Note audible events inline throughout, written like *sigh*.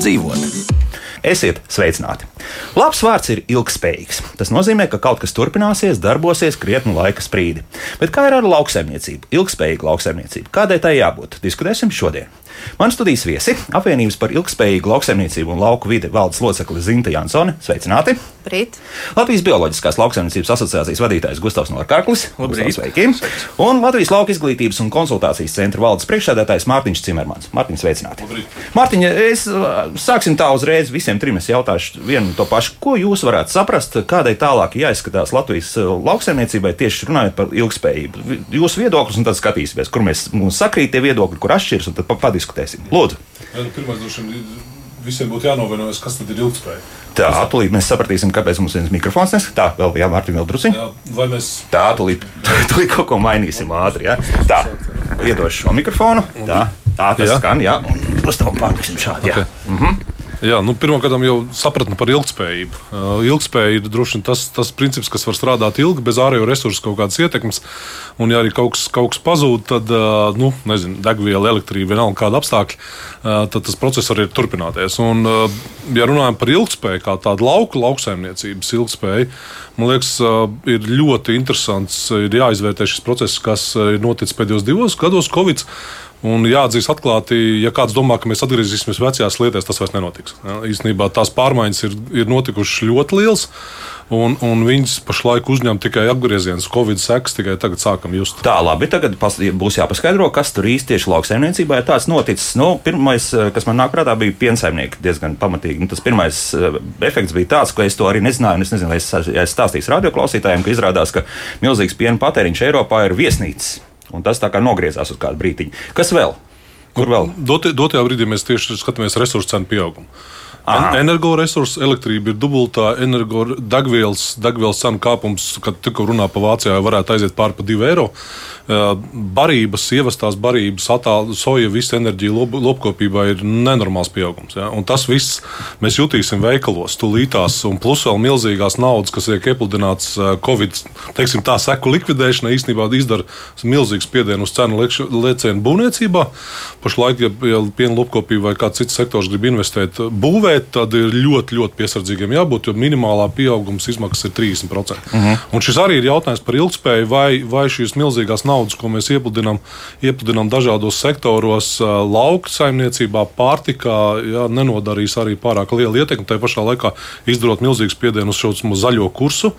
dzīvot. Esiet sveicināti! Labs vārds ir ilgspējīgs. Tas nozīmē, ka kaut kas turpināsies, darbosies krietnu laika sprīdi. Bet kā ir ar lauksaimniecību? Ilgspējīga lauksaimniecība. Kādai tai jābūt? Diskutēsim šodien. Man studijas viesi - apvienības par ilgspējīgu lauksaimniecību un lauku vidi valdes locekle Zinta Jansone. Sveicināti! Brīt. Latvijas Bioloģiskās lauksaimniecības asociācijas vadītājs Gustavs Norkārklis. Labrīt. Sveiki! Un Latvijas Lauka izglītības un konsultācijas centra valdes priekšsēdētājs Mārtiņš Cimermans. Mārtiņš, sveicināti! Mārtiņ, es uh, sāksim tā uzreiz visiem trim. Es jautāšu vienu un to pašu. Ko jūs varētu saprast, kādai tālāk jāizskatās Latvijas uh, lauksaimniecībai tieši runājot par ilgspējību? Jūsu viedoklis un tad skatīsimies, kur mēs sakrīt tie viedokļi, kur atšķiras, un tad pa- padiskutēsim. Lūdzu! Pirmais, droši vien, visiem būtu jānovienojas, kas tad ir ilgspēja. Tā, tūlīt mēs sapratīsim, kāpēc mums viens mikrofons nes. Tā, vēl, jā, Mārtiņ, vēl. Jā, vai mēs Tā, tūlīt, *laughs* tūlīt kaut ko mainīsim ātri. Ja? Tā, iedošu šo mikrofonu. Tā, tā tas Jā. skan, jā, un uz tam pārliksim šādi. Jā. Ok. Jā, nu, Pirmkārt, jau sapratni par ilgspējību. Uh, ilgspēja ir droši vien tas, tas princips, kas var strādāt ilgi, bez ārējo resursu kaut kādas ietekmes. Un, ja arī kaut kas, kaut kas pazūd, tad uh, nu, nezinu, degviela, elektrība, vienalga kāda apstākļa, uh, tad tas process arī turpināties. Un, ja runājam par ilgspēju, kā tādu lauku lauksaimniecības ilgspēju, man liekas, ir ļoti interesants. Ir jāizvērtē šis process, kas ir noticis pēdējos divos gados, Covid. Un jāatzīst atklāti, ja kāds domā, ka mēs atgriezīsimies vecajās lietās, tas vairs nenotiks. Ja, īstenībā tās pārmaiņas ir, ir notikušas ļoti lielas, un, un viņas pašlaik uzņem tikai apgriezienus. Covid sekas tikai tagad sākam just. Tā, labi, tagad pas, būs jāpaskaidro, kas tur īsti tieši lauksaimniecībā ir tāds noticis. Nu, pirmais, eh, kas man nāk prātā, bija piensaimnieki diezgan pamatīgi. Nu, tas pirmais eh, efekts bija tāds, ka es to arī nezināju, un es nezinu, vai es, ja es stāstīšu radioklausītājiem, ka izrādās, ka milzīgs piena patēriņš Eiropā ir viesnīcas. Un tas tā kā nogriezās uz kādu brīdiņu. Kas vēl? Kur vēl? Dotie, dotajā brīdī mēs tieši skatāmies resursu cenu pieaugumu. En- Energoresursi, elektrība ir dubultā, energo degvielas, cenu kāpums, kad tikko runā par Vācijā, varētu aiziet pāri pa 2 eiro. Barības, ievestās barības, attāl, soja, visa enerģija lop, lopkopībā ir nenormāls pieaugums. Ja? Un tas viss mēs jutīsim veikalos, tūlītās, un plus vēl milzīgās naudas, kas tiek iepludināts Covid teiksim, tā seku likvidēšanai, īstenībā izdara milzīgu spiedienu uz cenu lecienu būvniecībā. Pašlaik, ja, ja piena lopkopība vai kāds cits sektors grib investēt, būvēt, tad ir ļoti, ļoti piesardzīgiem jābūt, jo minimālā pieaugums izmaksas ir 30%. Uh -huh. Un šis arī ir jautājums par ilgspēju, vai, vai šīs milzīgās naudas, ko mēs iepludinām, iepludinām dažādos sektoros, lauka saimniecībā, pārtikā, jā, nenodarīs arī pārāk lielu ietekmi. Tā pašā laikā izdarot milzīgu spiedienu uz šo zaļo kursu,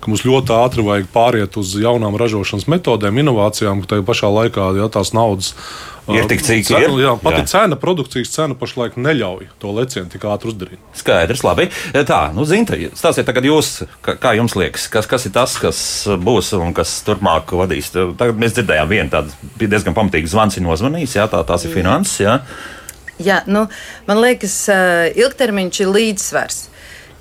ka mums ļoti ātri vajag pāriet uz jaunām ražošanas metodēm, inovācijām, ka tajā pašā laikā jā, tās naudas. Ir tik, cik cena, ir. Jā, pati Jā. cena, produkcijas cena pašlaik neļauj to lecienu tik ātri uzdarīt. Skaidrs, labi. Tā, nu, Zinta, stāstiet tagad jūs, kā, jums liekas, kas, kas ir tas, kas būs un kas turpmāk vadīs. Tagad mēs dzirdējām vienu tādu bija diezgan pamatīgu zvansi nozvanījis, jā, tā, tās ir finanses, jā. Jā, nu, man liekas, uh, ilgtermiņš ir līdzsvars.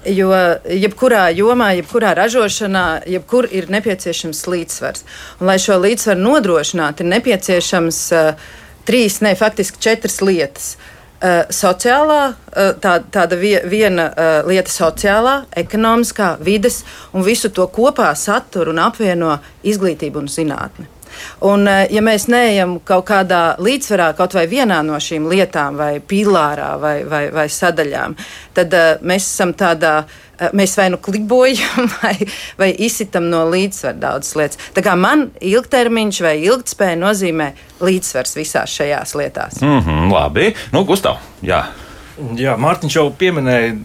Jo jebkurā jomā, jebkurā ražošanā, jebkur ir nepieciešams līdzsvars. Un, lai šo līdzsvaru nodrošinātu, ir nepieciešams uh, trīs, ne faktiski četras lietas. Uh, sociālā, uh, tā, tāda vie, viena uh, lieta - sociālā, ekonomiskā, vides, un visu to kopā satur un apvieno izglītību un zinātni. Un, eh, ja mēs neejam kaut kādā līdzsvarā, kaut vai vienā no šīm lietām, vai pīlārā, vai, vai, vai sadaļām, tad uh, mēs esam tādā. uh, Mēs vai nu klibojam, *laughs* vai, vai izsitam no līdzsvara daudzas lietas. Tā kā man ilgtermiņš vai ilgspēja nozīmē līdzsvars visās šajās lietās. Mm -hmm, labi, nu, Gustav, jā. Jā, Mārtiņš jau pieminēja,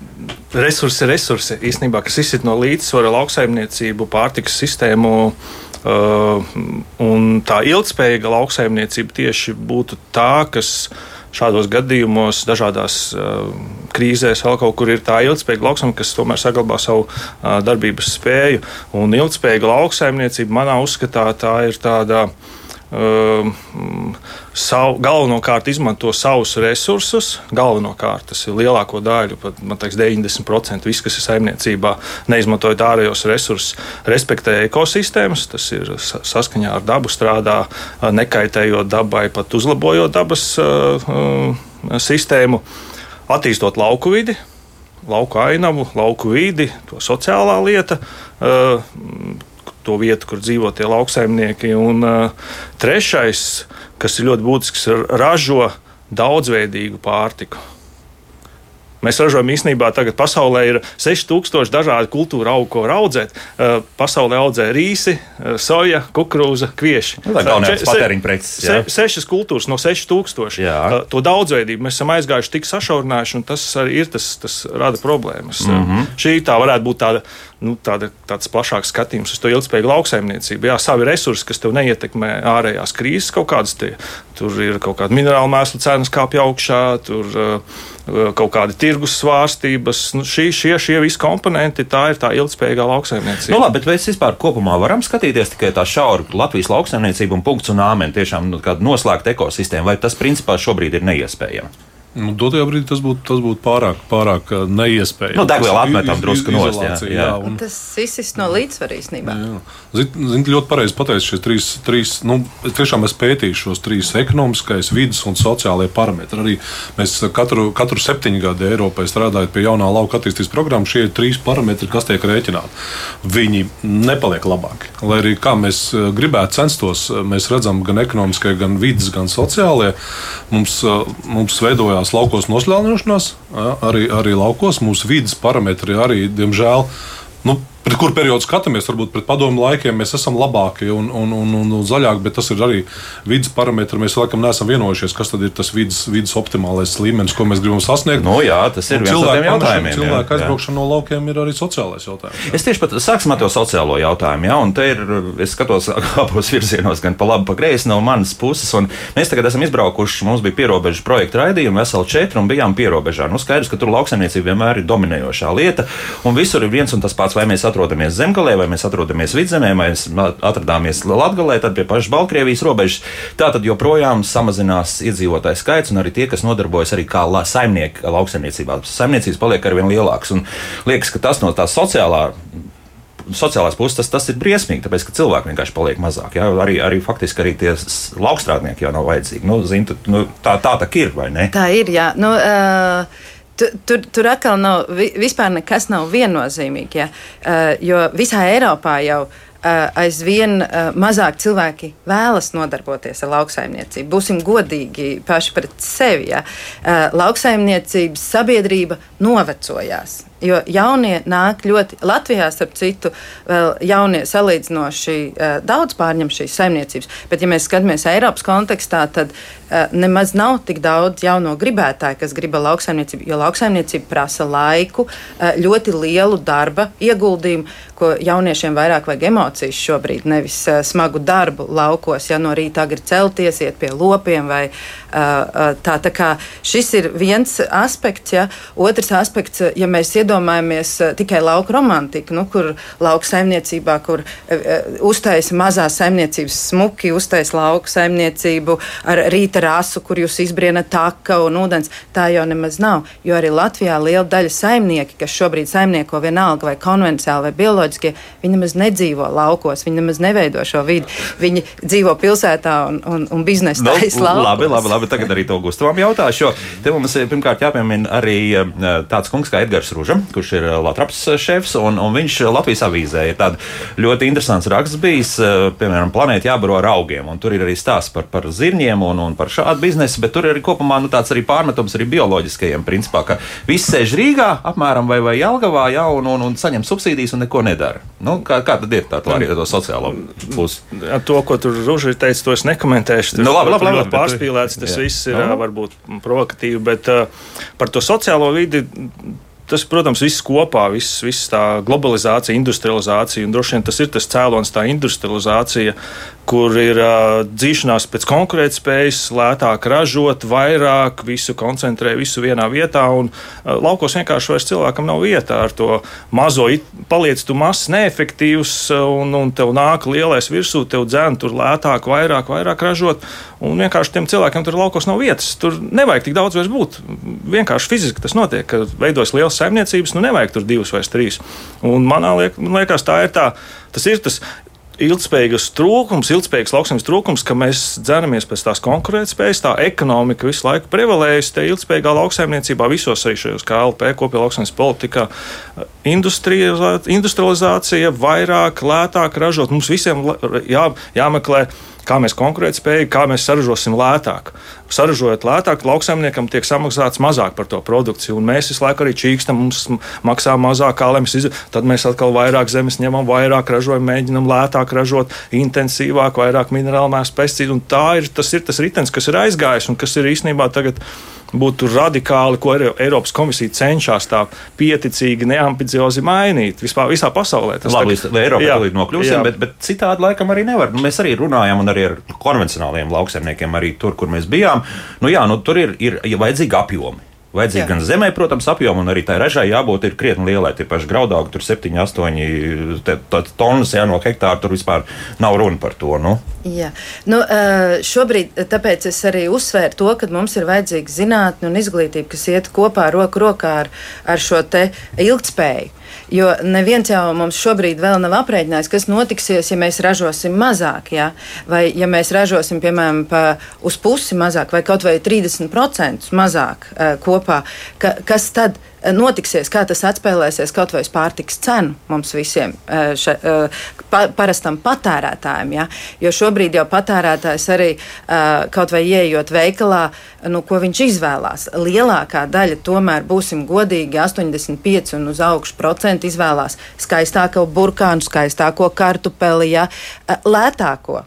resursi, resursi īstenībā, kas izsit no līdzsvara lauksaimniecību, pārtikas sistēmu. Uh, un tā ilgspējīga lauksaimniecība tieši būtu tā, kas šādos gadījumos, dažādās uh, krīzēs, vēl kaut kur ir tā ilgspējīga lauksaimniecība, kas tomēr saglabā savu uh, darbības spēju. Un ilgspējīga lauksaimniecība, manā uzskatā, tā ir tāda. Um, savu, galvenokārt izmanto savus resursus. Galvenokārt tas ir lielāko daļu, pat liekas, 90% viss, kas ir saimniecībā, neizmantojot ārējos resursus, respektē ekosistēmas. Tas ir sa- saskaņā ar dabu, strādā uh, nekaitējot dabai, pat uzlabojot dabas uh, sistēmu, attīstot lauku vidi. Lauku ainavu, lauku vidi, to sociālā lieta, to vietu, kur dzīvo tie lauksaimnieki. Un uh, trešais, kas ir ļoti būtisks, ir ražo daudzveidīgu pārtiku. Mēs ražojam īstenībā tagad pasaulē ir 6000 dažādi kultūra augu, ko audzēt. Pasaulē audzē rīsi, soja, kukurūza, kvieši. Nu, tā galvenais patēriņa preces. Se, sešas kultūras no 6000. Jā. To daudzveidību mēs esam aizgājuši tik sašaurinājuši, un tas arī ir tas, tas rada problēmas. Mm -hmm. Šī tā varētu būt tāda nu, tāda, tāds plašāks skatījums uz to ilgspējīgu lauksaimniecību. Jā, savi resursi, kas tev neietekmē ārējās krīzes kaut kādas, tie, tur ir kaut kāda minerāla mēslu cenas kāpja augšā, tur uh, kaut kādi tirgus svārstības. Nu, šie, šie, šie visi komponenti, tā ir tā ilgspējīgā lauksaimniecība. Nu, labi, bet mēs vispār kopumā varam skatīties tikai tā šaura Latvijas lauksaimniecība un punkts un āmen, tiešām nu, noslēgta ekosistēma, vai tas principā šobrīd ir neiespējami? Nu, Dotajā brīdī tas būtu, tas būtu pārāk, pārāk uh, neiespējami. Nu, Degviela atmetam drusku nost. Jā, jā. Jā, un... Tas izsist no līdzsvaru īstenībā. Ziniet, ļoti pareizi pateicis šie trīs, trīs nu, tiešām es pētīju šos trīs ekonomiskais, vidas un sociālajie parametri. Arī mēs katru, katru septiņu gadu Eiropai strādājot pie jaunā lauka attīstības programmas, šie ir trīs parametri, kas tiek rēķināti. Viņi nepaliek labāki. Lai arī kā mēs uh, gribētu censtos, uh, mēs redzam gan ekonomiskie, gan vidas, gan sociālajie, mums, mums veidojās tās laukos nosļānošanās, arī, arī laukos. Mūsu vidas parametri arī, diemžēl, nu, pret kuru periodu skatāmies, varbūt pret padomu laikiem mēs esam labāki un, un, un, un, zaļāki, bet tas ir arī vidas parametri. Mēs laikam neesam vienojušies, kas tad ir tas vidas, vidas optimālais līmenis, ko mēs gribam sasniegt. Nu, jā, tas ir no tiem jautājumiem. Cilvēku aizbraukšana no laukiem ir arī sociālais jautājums. Jā. Es tieši pat sāksim ar to sociālo jautājumu, jā, un te ir, es skatos *laughs* abos virzienos, gan pa labi, pa kreisi no manas puses, un mēs tagad esam izbraukuši, mums bija pierobežu projekta raidījumi, veseli četri, un bijām pierobežā. Nu, skaidrs, ka tur lauksaimniecība vienmēr ir dominējošā lieta, un visur ir viens un tas pats, vai mēs atrodamies zemgalē, vai mēs atrodamies vidzemē, vai mēs atrodāmies Latvijā, tad pie pašas Baltkrievijas robežas. Tā tad joprojām samazinās iedzīvotāju skaits, un arī tie, kas nodarbojas arī kā la, saimnieki lauksaimniecībā. Saimniecības paliek ar vien lielākas, un liekas, ka tas no tā sociālā sociālās puses tas, tas ir briesmīgi, tāpēc ka cilvēki vienkārši paliek mazāk. Jā? Arī, arī faktiski arī tie laukstrādnieki jau nav vajadzīgi. Nu, zin, tu, nu, tā tā tā ir, vai ne? Tā ir, jā. Nu, uh... Tur, tur, atkal nav, vispār nekas nav viennozīmīgi, ja? uh, jo visā Eiropā jau uh, aizvien uh, mazāk cilvēki vēlas nodarboties ar lauksaimniecību. Būsim godīgi paši pret sevi. Ja? Lauksaimniecības sabiedrība novecojās. Jo jaunie nāk ļoti, Latvijā, starp citu, vēl jaunie salīdzinoši daudz pārņem šīs saimniecības. Bet, ja mēs skatāmies Eiropas kontekstā, tad nemaz nav tik daudz jauno gribētāju, kas grib lauksaimniecību, jo lauksaimniecība prasa laiku, ļoti lielu darba ieguldījumu, ko jauniešiem vairāk vajag emocijas šobrīd, nevis smagu darbu laukos, ja no rīta agri celties, iet pie lopiem vai tā. Tā kā šis ir viens aspekts, ja otrs aspekts, ja mēs iedomājamies, iedomājamies eh, tikai lauku romantiku, nu, kur lauku saimniecībā, kur uh, uztaisa mazās saimniecības smuki, uztaisa lauku saimniecību ar rīta rasu, kur jūs izbrienat taka un ūdens. Tā jau nemaz nav. Jo arī Latvijā liela daļa saimnieki, kas šobrīd saimnieko vienalga vai konvencionāli vai bioloģiskie, viņi nemaz nedzīvo laukos, viņi nemaz neveido šo vidi. Viņi dzīvo pilsētā un, un, un biznesa nu, labi, labi, labi, labi. Tagad arī to Gustavam jautāšu. Te mums pirmkārt jāpiemina arī tāds kungs kā Edgars Rūža, kurš ir eh, Latvijas šefs, un, un viņš Latvijas avīzē ir tāds ļoti interesants raksts bijis, eh, piemēram, planēta jābaro ar augiem, un tur ir arī stāsts par, par zirņiem un, un par šādu biznesu, bet tur ir arī kopumā nu, tāds arī pārmetums arī bioloģiskajiem principā, ka viss sēž Rīgā apmēram vai, vai Jelgavā, ja, un, un, un saņem subsīdijas un neko nedara. Nu, kā, kā tad ir tā, arī to sociālo pusi? To, ko tur Rūža teica, to es nekomentēšu. Tas, nu, labi, labi, labi, labi, pārspīlēts, tas jā. viss ir. Nu. varbūt provokatīvi, bet uh, par to sociālo vidi tas, protams, viss kopā, viss, viss tā globalizācija, industrializācija, un droši vien tas ir tas cēlonis, tā industrializācija, kur ir uh, dzīšanās pēc konkurētspējas, lētāk ražot, vairāk, visu koncentrē, visu vienā vietā. Un, uh, laukos vienkārši vairs cilvēkam nav vieta ar to mazo, paliec tu mazs, neefektīvs, un, un tev nāk lielais virsū, tev dzēn tur lētāk, vairāk, vairāk ražot. Un vienkārši tiem cilvēkiem tur laukos nav vietas. Tur nevajag tik daudz vairs būt. Vienkārši fiziski tas notiek, ka veidojas liels saimniecības, nu nevajag tur divus vai trīs. Un manā liek, man liekas, tā ir tā. Tas ir tas ilgspējīgs trūkums, ilgspējīgs lauksaimnieks trūkums, ka mēs dzeramies pēc tās konkurētspējas, tā ekonomika visu laiku prevalējusi. Te ilgspējīgā lauksaimniecībā visos arī šajos KLP kopējā lauksaimniecības politikā industrializācija, vairāk, lētāk ražot. Mums visiem jā, jāmeklē kā mēs konkurētspējīgi, kā mēs saražosim lētāk. Saražojot lētāk, lauksaimniekam tiek samaksāts mazāk par to produkciju, un mēs visu laiku arī čīkstam, mums maksā mazāk, kā izdarām. Tad mēs atkal vairāk zemes ņemam, vairāk ražojam, mēģinam lētāk ražot, intensīvāk, vairāk minerālu mēslu pesticīdu. Tā ir tas, ir tas ritenis, kas ir aizgājis un kas ir īstenībā tagad būtu radikāli, ko Eiropas komisija cenšas tā pieticīgi, neambiciozi mainīt vispār visā pasaulē. Tas Labi, tagad, Eiropā jā, nokļūsim, bet, bet citādi laikam arī nevar. Nu, mēs arī runājam arī ar konvencionāliem lauksaimniekiem, arī tur, kur mēs bijām. Nu, jā, nu, tur ir, ir vajadzīgi apjomi. Vajadzīgi gan zemē, protams, apjomam, un arī tā ražai jābūt krietni lielai. Tie paši graudaugi, tur 7, 8 tonnas jā, no hektāra, tur vispār nav runa par to. Nu. Jā. Nu, šobrīd tāpēc es arī uzsvēru to, ka mums ir vajadzīga zinātne un izglītība, kas iet kopā roku rokā ar, ar šo ilgspēju. Jo neviens jau mums šobrīd vēl nav aprēķinājis, kas notiksies, ja mēs ražosim mazāk. Ja? Vai ja mēs ražosim, piemēram, pa, uz pusi mazāk vai kaut vai 30% mazāk uh, kopā, ka, kas tad? Notiksies, kā tas atspēlēsies kaut vai uz pārtikas cenu mums visiem, še, pa, parastam patērētājiem. Ja? Jo šobrīd jau patērētājs arī kaut vai ieejot veikalā, nu, ko viņš izvēlās. Lielākā daļa tomēr, būsim godīgi, 85 un uz augšu procentu izvēlās skaistāko burkānu, skaistāko kartupeli, ja, lētāko.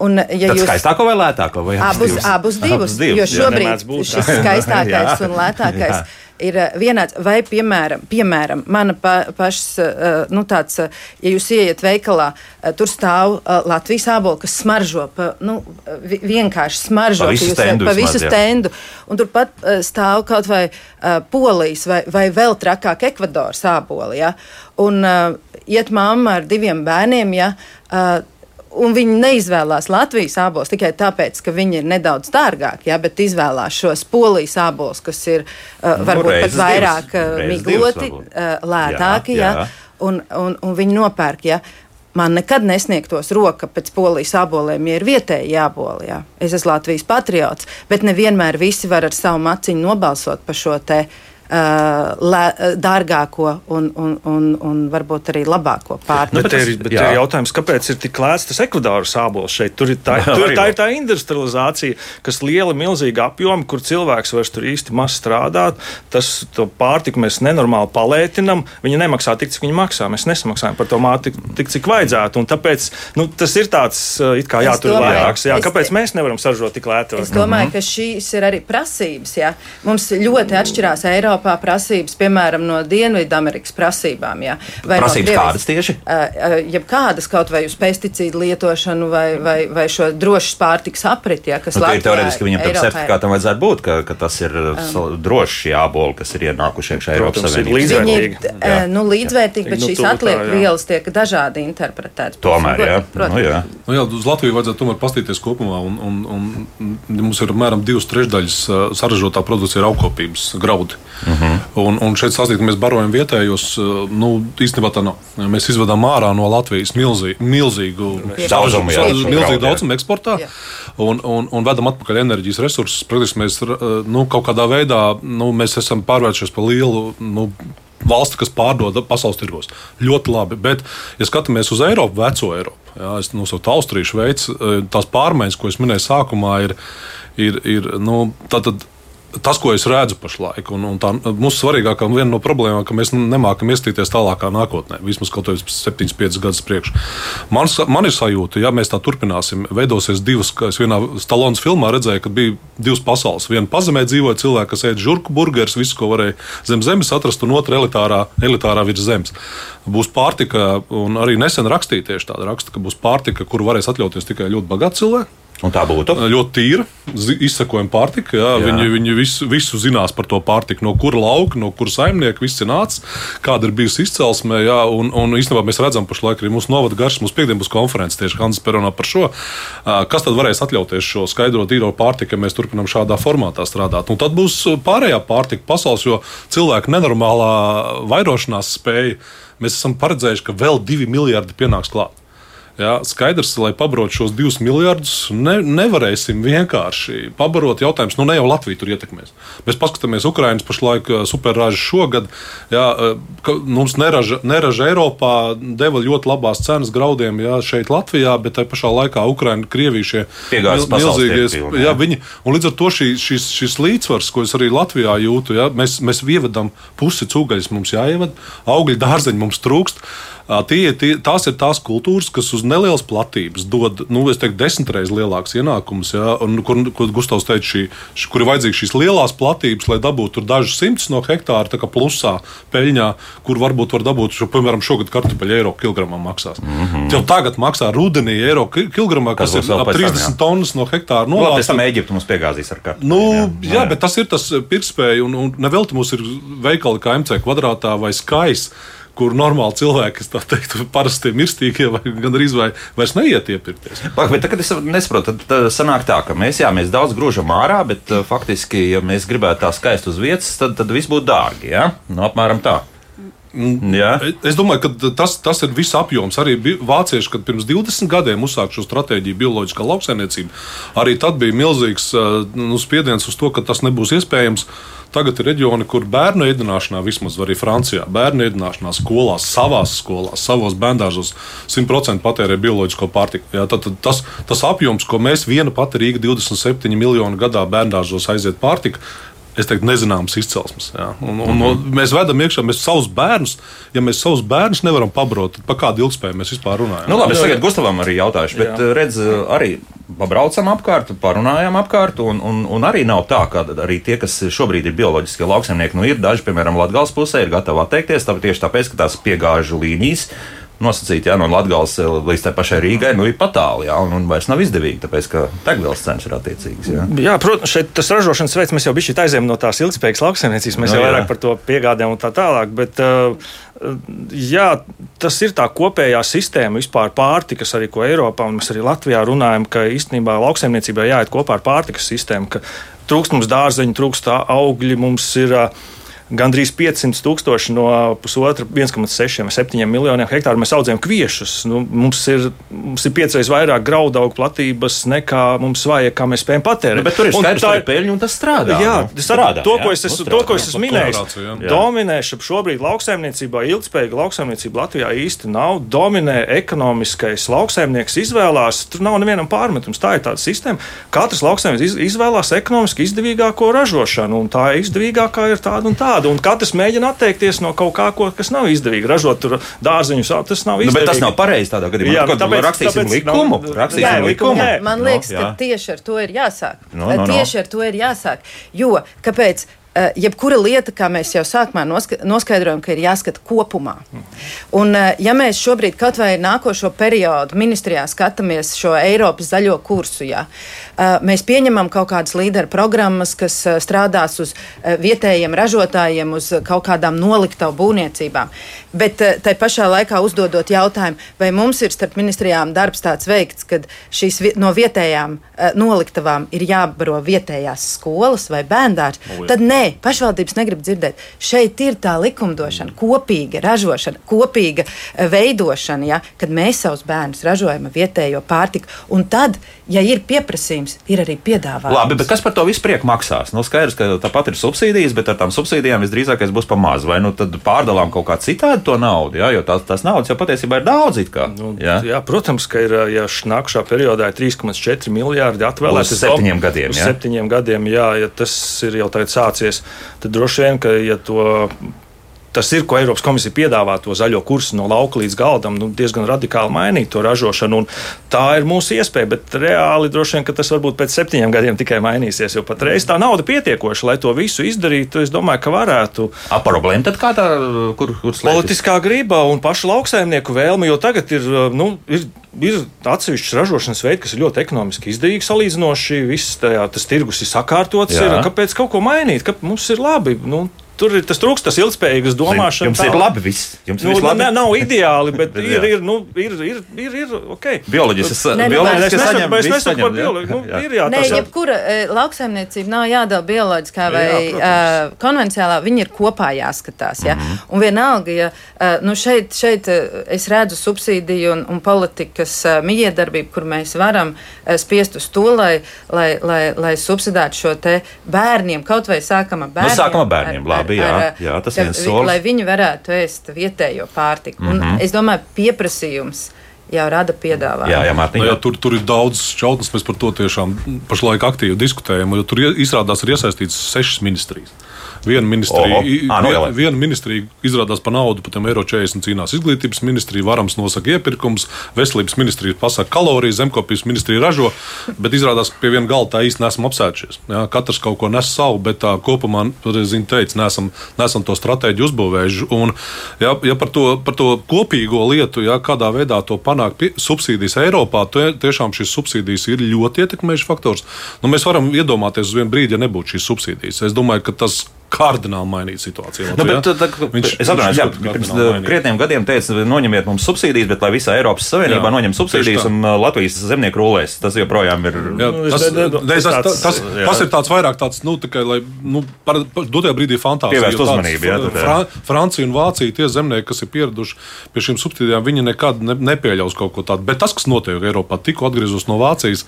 Un, ja Tad jūs skaistāko vai lētāko? Vai abus, abus divus. Abus divus. Jo šobrīd šis skaistākais *laughs* un lētākais ir eh, vienāds. Vai, piemēram, piemēram mana pa, pašas, eh, nu, tāds, eh, ja jūs ieiet veikalā, tur stāv Latvijas ābolu, kas smaržo, pa, nu, vienkārši smaržo pa visu stendu. Pa visu stendu un turpat stāv kaut vai polijas vai, vai vēl trakāk Ekvadoras āboli. Ja? Un iet mamma ar diviem bērniem. Ja? Un viņi neizvēlās Latvijas ābolus tikai tāpēc, ka viņi ir nedaudz dārgāki, ja, bet izvēlās šos polijas ābolus, kas ir uh, nu, varbūt pat vairāk divas, uh, migloti, uh, lētāki, jā, jā. Ja, un, un, un viņi nopērk. Ja. Man nekad nesniegtos roka pēc polijas aboliem, ja ir vietēji jāboli. Jā. Es esmu Latvijas patriots, bet nevienmēr visi var ar savu maciņu nobalsot par šo te uh, Uh, dārgāko un, un, un, un varbūt arī labāko pārtiku. Nu, bet ir, bet ir jautājums, kāpēc ir tik lēts tas ekvadāru sābols šeit? Tur ir tā, jā, *laughs* tur, tā ir tā industrializācija, kas liela, milzīga apjoma, kur cilvēks vairs tur īsti maz strādāt. Tas pārtiku mēs nenormāli palētinam. Viņi nemaksā tik, cik viņi maksā. Mēs nesamaksājam par to māti tik, cik vajadzētu. Un tāpēc nu, tas ir tāds, it kā jātur lētāks. Jā, kāpēc es, mēs nevaram saražot tik lētu? Es domāju, mm -hmm. ka šīs ir arī prasības. Jā. Mums ļoti atšķirās Eiropā Eiropā prasības, piemēram, no Dienvidamerikas prasībām. Jā. Vai prasības no kādas tieši? Ja kādas kaut vai uz pesticīdu lietošanu vai, vai, vai šo drošas pārtiks apriti, ja, kas nu, Latvijā, teorētiski viņam tam certifikātam vajadzētu būt, ka, ka tas ir um, drošs jāboli, kas ir ienākuši iekšā Eiropas Savienībā. Līdzvērtīgi. Ir, nu, līdzvērtīgi, bet nu, šīs atliek vielas tiek dažādi interpretētas. Tomēr, jā. Nu, jā. Nu, jā, uz Latviju vajadzētu tomēr pastīties kopumā, un, un, un mums ir apmēram divas trešdaļas saražotā produkcija ir augkopības graudi. Uh -huh. un, un šeit sasniegt, ka mēs barojam vietējos, eh, nu, īstenībā tā nav. Mēs izvedām ārā no Latvijas milzīgu, milzīgu daudzumu, milzīgu daudzumu eksportā jā. un, un, un vedam atpakaļ enerģijas resursus. Praktiski mēs eh, nu, kaut kādā veidā nu, esam pārvēršies par lielu. Nu, valsti, kas pārdod pasaules tirgos. Ļoti labi. Bet, ja skatāmies uz Eiropu, veco Eiropu, jā, es nosaucu nu, Austrijas veids, eh, tās pārmaiņas, ko es minēju sākumā, ir, ir, ir nu, tātad tas, ko es redzu pašlaik, un, un tā mūsu svarīgākā viena no problēmām, ka mēs nemākam ieskatīties tālākā nākotnē, vismaz kaut kādā 7, 5 gadus priekš. Man, man ir sajūta, ja mēs tā turpināsim, veidosies divas, kā es vienā Stalonas filmā redzēju, ka bija divas pasaules. Viena pazemē dzīvoja cilvēki, kas ēda žurku burgerus, visu, ko varēja zem zemes atrast, un otra elitārā, elitārā virs zemes. Būs pārtika, un arī nesen rakstīja tieši tāda raksta, ka būs pārtika, kuru varēs atļauties tikai ļoti bagāti cilvēki. Un tā būtu ļoti tīra, izsakojama pārtika. Jā, jā. Viņi, viņi visu, visu zinās par to pārtiku, no kura lauka, no kuras saimnieka viss ir nācis, kāda ir bijusi izcelsme. Jā, un, un īstenībā mēs redzam, pašlaik arī mūsu novada garš, mūsu piekdienas konferences tieši Hansa Peronā par šo. Kas tad varēs atļauties šo skaidro tīro pārtiku, ja mēs turpinām šādā formātā strādāt? Un tad būs pārējā pārtika pasaules, jo cilvēku nenormālā vairošanās spēja mēs esam paredzējuši, ka vēl divi miljardi pienāks klāt. Jā, skaidrs, lai pabarotu šos divus miljardus, ne, nevarēsim vienkārši pabarot. Jautājums, nu ne jau Latvija tur ietekmēs. Mēs paskatāmies Ukraiņas pašlaik eh, superražu šogad. Jā, eh, mums neraža, neraža Eiropā deva ļoti labās cenas graudiem jā, šeit Latvijā, bet tajā pašā laikā Ukraiņa, Krievija šie milzīgie. Jā, viņi, un līdz ar to šī, šis, šis līdzsvars, ko es arī Latvijā jūtu, jā, mēs, mēs ievedam pusi cūgaļas, mums jāievada, augļu dārzeņu mums trūkst. Tie, tie, tās ir tās kultūras, kas uz nelielas platības dod, nu, teiktu, desmit reizes lielākus ienākumus. Ja, un, kur, kur Gustavs teica, šī, š, kur ir vajadzīgas šīs lielās platības, lai dabūtu dažus simtus no hektāra, plusā peļņā, kur varbūt var dabūt, šo, piemēram, šogad kartupeļu eiro kilogramā maksās. Mm -hmm. Jau tagad maksā rudenī eiro kilogramā, kas, kas ir ap 30 tam, tonnas no hektāra. Nu, labi, pēc tam Eģipte mums piegāzīs ar kartupeļu. Nu, jā, jā, jā, bet tas ir tas pirktspēja, un, un nevelti mums ir veikali kā MC kvadrātā vai skaists kur normāli cilvēki, kas tā teikt, parasti mirstīgie vai gandrīz vai vairs neiet iepirkties. Pak, bet tagad es nesaprotu, tad, tad sanāk tā, ka mēs, jā, mēs daudz grūžam ārā, bet uh, faktiski, ja mēs gribētu tā skaisti uz vietas, tad, tad viss būtu dārgi, jā? Nu, apmēram tā. Mm. Jā. Es domāju, ka tas, tas ir viss apjoms. Arī vācieši, kad pirms 20 gadiem uzsāka šo stratēģiju, bioloģiskā lauksaimniecība, arī tad bija milzīgs nu, spiediens uz to, ka tas nebūs iespējams. Tagad ir reģioni, kur bērnu ēdināšanā, vismaz arī Francijā, bērnu ēdināšanā, skolās, savās skolās, savos bērngārzos 100% patērē bioloģisko pārtiku. Jā, tad, tad tas, tas apjoms, ko mēs viena pati Rīga 27 miljonu gadā bērngārzos aiziet pārtika, es teiktu, nezināmas izcelsmes. Jā. Un, un, un mēs vedam iekšā mēs savus bērnus. Ja mēs savus bērnus nevaram pabarot, tad par kādu ilgspēju mēs vispār runājam? Nu, labi, es tagad Gustavam arī jautāšu, bet jā. redz, arī pabraucam apkārt, parunājam apkārt, un, un, un arī nav tā, ka arī tie, kas šobrīd ir bioloģiskie lauksaimnieki, nu ir daži, piemēram, Latgales pusē, ir gatavi atteikties, tāpēc tieši tāpēc, ka tās piegāžu līnijas nosacīti, ja no Latvijas līdz tai pašai Rīgai, nu ir patāli, ja, un, un vairs nav izdevīgi, tāpēc ka degvielas cenas ir attiecīgas. Ja. Jā, protams, šeit tas ražošanas veids mēs jau bijām aizējām no tās ilgspējīgas lauksaimniecības, mēs no, jau jā. vairāk par to piegādājam un tā tālāk. Bet, uh, Jā, tas ir tā kopējā sistēma, vispār pārtikas, arī ko Eiropā un mēs arī Latvijā runājam, ka īstenībā lauksaimniecībā jāiet kopā ar pārtikas sistēmu, ka trūkst mums dārzeņu, trūkst augļi, mums ir uh, gandrīz 500 tūkstoši no pusotra 1,6 vai 7 miljoniem hektāru mēs audzējam kviešus. Nu, mums, ir, mums ir piecreiz vairāk graudaugu platības nekā mums vajag, kā mēs spējam patērēt. Nu, bet tur ir skaidrs, ka ir peļņa un tas strādā. Jā, nu, tas strādā. To, ko es, es, to, ko es esmu minējis, dominē šobrīd lauksaimniecībā, ilgspējīga lauksaimniecība Latvijā īsti nav. Dominē ekonomiskais lauksaimnieks izvēlās, tur nav nevienam pārmetums. Tā ir tāda sistēma. Katrs lauksaimnieks izvēlās ekonomiski izdevīgāko ražošanu, un tā izdevīgākā ir tāda un tāda tāda, un katrs mēģina atteikties no kaut kā, ko, kas nav izdevīgi. Ražot tur dārziņus, tas nav izdevīgi. Nu, bet tas nav pareizi tādā gadījumā. Jā, nu, tāpēc, rakstīsim tāpēc, likumu. Nav, rakstīsim nē, likumu. Nē. Man liekas, no, ka tieši ar to ir jāsāk. No, no, tieši no. ar to ir jāsāk. Jo, kāpēc? Jebkura lieta, kā mēs jau sākumā noskaidrojam, ka ir jāskata kopumā. Un, ja mēs šobrīd kaut vai nākošo periodu ministrijā skatāmies šo Eiropas zaļo kursu, jā, mēs pieņemam kaut kādas līderu programmas, kas strādās uz vietējiem ražotājiem, uz kaut kādām noliktavu būvniecībām. Bet tai pašā laikā uzdodot jautājumu, vai mums ir starp ministrijām darbs tāds veikts, ka šīs no vietējām noliktavām ir jābaro vietējās skolas vai bērndārs, tad nē, pašvaldības negrib dzirdēt. Šeit ir tā likumdošana, kopīga ražošana, kopīga eh, veidošana, ja, kad mēs savus bērnus ražojam vietējo pārtiku. Un tad, ja ir pieprasījums, ir arī piedāvājums. Labi, bet kas par to visu prieku maksās? Nu, skaidrs, ka tāpat ir subsīdijas, bet ar tām subsīdijām visdrīzākais būs pa maz. Vai nu tad pārdalām kaut kā citādi to naudu, ja, jo tās, tās naudas jau patiesībā ir daudz. Kā, nu, jā. jā, protams, ka ir ja nākamā periodā ir 3,4 miljardi atvēlēti uz septiņiem gadiem. Uz septiņiem gadiem, jā, ja tas ir jau tagad sācies tad droši vien, ka ja to tas ir, ko Eiropas komisija piedāvā, to zaļo kursu no lauka līdz galdam, nu, diezgan radikāli mainīt to ražošanu. Tā ir mūsu iespēja, bet reāli droši vien tas varbūt pēc septiņiem gadiem tikai mainīsies. Jo patreiz tā nauda pietiekoša, lai to visu izdarītu. Es domāju, ka varētu. A problēma tad kā tā, kur, kur slēpjas? Politiskā grība un pašu lauksaimnieku vēlme, jo tagad ir. Nu, ir ir atsevišķs ražošanas veids, kas ir ļoti ekonomiski izdevīgs salīdzinoši. Viss tajā, tas tirgus ir sakārtots. Ir, kāpēc kaut ko mainīt? Ka mums ir labi. Nu, tur ir tas trūkst, tas ilgspējīgas domāšanas. Jums ir labi viss. Jums Nu, viss labi. ne, nav ideāli, bet *laughs* ir, jā. ir, nu, ir, ir, ir, ir ok. Bioloģisks Nē, nu, es nesaku, es viss nesaku par jā. bioloģiju. Nu, Jā. ir jā, Nē, tas jebkura e, lauksaimniecība nav jādala bioloģiskā vai Jā, uh, konvencionālā. Viņi ir kopā jāskatās. Ja? Mm. -hmm. Un vienalga, ja uh, nu šeit, šeit uh, es redzu subsīdiju un, un politikas uh, mijiedarbību, kur mēs varam uh, spiest uz to, lai, lai, lai, lai subsidētu šo te bērniem, kaut vai sākam ar bērniem. sākam ar bērniem, labi, jā, jā, tas ka viens vi- solis. Lai viņi varētu ēst vietējo pārtiku. Mm -hmm. Un es domāju, pieprasījums jau rada piedāvājumu. Jā, jā, Mārtiņ. Nu, jā, tur, tur ir daudz šķautnes, mēs par to tiešām pašlaik aktīvi diskutējam. jo Tur izrādās ir iesaistīts sešas ministrijas. Viena ministrija, nu vien, viena ministrija izrādās par naudu, tiem eiro 40 cīnās izglītības ministrija, varams nosaka iepirkums, veselības ministrija pasaka kalorijas, zemkopības ministrija ražo, bet izrādās, ka pie viena galda tā īsti nesam apsēdušies. Jā, katrs kaut ko nes savu, bet tā kopumā, zinu, teica, nesam, nesam to stratēģiju uzbūvējuši. Un, jā, ja par to, par to kopīgo lietu, jā, kādā veidā to panākt subsīdijas Eiropā, tie, tiešām šīs subsīdijas ir ļoti ietekmējušas faktors. Nu, mēs varam iedomāties uz vienu brīdi, ja nebūtu šīs subsīdijas. Es domāju, ka tas kardināli mainītu situāciju. Nu, bet, tā, Viņš- es viņš ļoti pirms mainīja. krietniem gadiem teica, noņemiet mums subsīdijas, bet lai visā Eiropas Savienībā Jā, noņem subsīdijas un uh, Latvijas zemnieku rulēs. Tas joprojām ir. Jā, Nu, tas, tas, tas tas, tāds, tas, ir tāds vairāk tāds, nu, tikai, lai, nu, par, par dotajā brīdī fantāzija. Pievērst uzmanību, jā, tad, jā. Fra, Francija un Vācija, tie zemnieki, kas ir pieraduši pie šīm subsīdijām, viņi nekad ne, nepieļaus kaut ko tādu. Bet tas, kas notiek Eiropā, tikko atgriezos no Vācijas,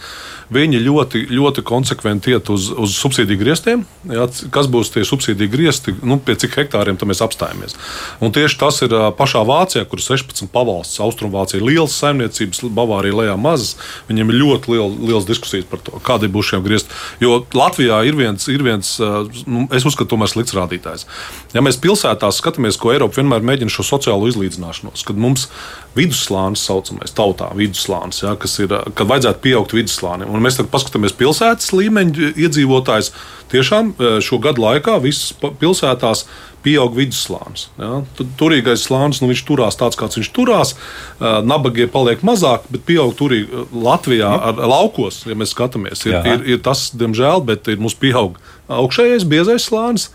viņi ļoti, ļoti konsekventi iet uz, uz subsīdiju griestiem. Jā, kas būs tie subsīdiju griesti, nu, pie cik hektāriem mēs apstājamies. Un tieši tas ir pašā Vācijā, kur ir 16 pavalsts, Austrumvācija ir liels saimniecības, Bavārija lejā mazas. Viņiem ir ļoti liela, liels diskusijas par to, kādi būs šie griezti. Jo Latvijā ir viens, ir viens nu, es uzskatu, tomēr slikts rādītājs. Ja mēs pilsētās skatāmies, ko Eiropa vienmēr mēģina šo sociālo izlīdzināšanos, kad mums vidusslānis, saucamais tautā, vidusslānis, ja, kas ir, kad vajadzētu pieaugt vidusslānim. Un mēs tagad paskatāmies pilsētas līmeņa iedzīvotājs. Tiešām ā, šo gadu laikā visas pilsētās pieaug vidusslānis. Ja? Turīgais slānis, nu, viņš turās tāds, kāds viņš turās. Ā, Nabagie paliek mazāk, bet pieaug turīgi Latvijā ar laukos, ja mēs skatāmies. Ir, Jā. ir, ir tas, diemžēl, bet ir mums pieaug augšējais biezais slānis.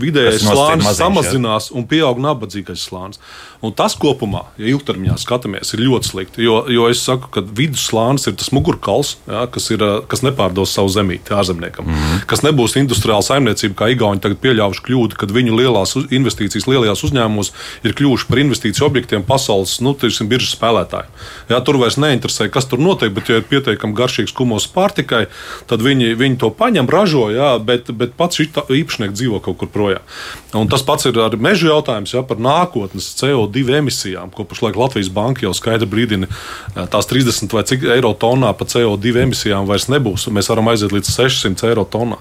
Vidējais slānis maziņš, jā. samazinās un pieaug nabadzīgais slānis. Un tas kopumā, ja ilgtermiņā skatāmies, ir ļoti slikti. Jo, jo es saku, ka vidusslānis ir tas mugurkauls, ja, kas, ir, kas nepārdos savu zemīti ārzemniekam. Mm -hmm. Kas nebūs industriāla saimniecība, kā Igauni tagad pieļāvuši kļūdu, kad viņu lielās investīcijas lielajās uzņēmumos ir kļuvuši par investīciju objektiem pasaules nu, teiksim, biržas spēlētājiem. Ja, tur vairs neinteresē, kas tur notiek, bet, ja ir pietiekami garšīgs kumos pārtikai, tad viņi, viņi to paņem, ražo, jā, bet, bet pats īpašnieks dzīvo kaut kur projām. Un tas pats ir ar meža jautājums ja, par nākotnes CO2 emisijām, ko pašlaik Latvijas Banka jau skaidri brīdina. jā, Tās 30 vai cik eiro tonā par CO2 emisijām vairs nebūs. Mēs varam aiziet līdz 600 eiro tonā.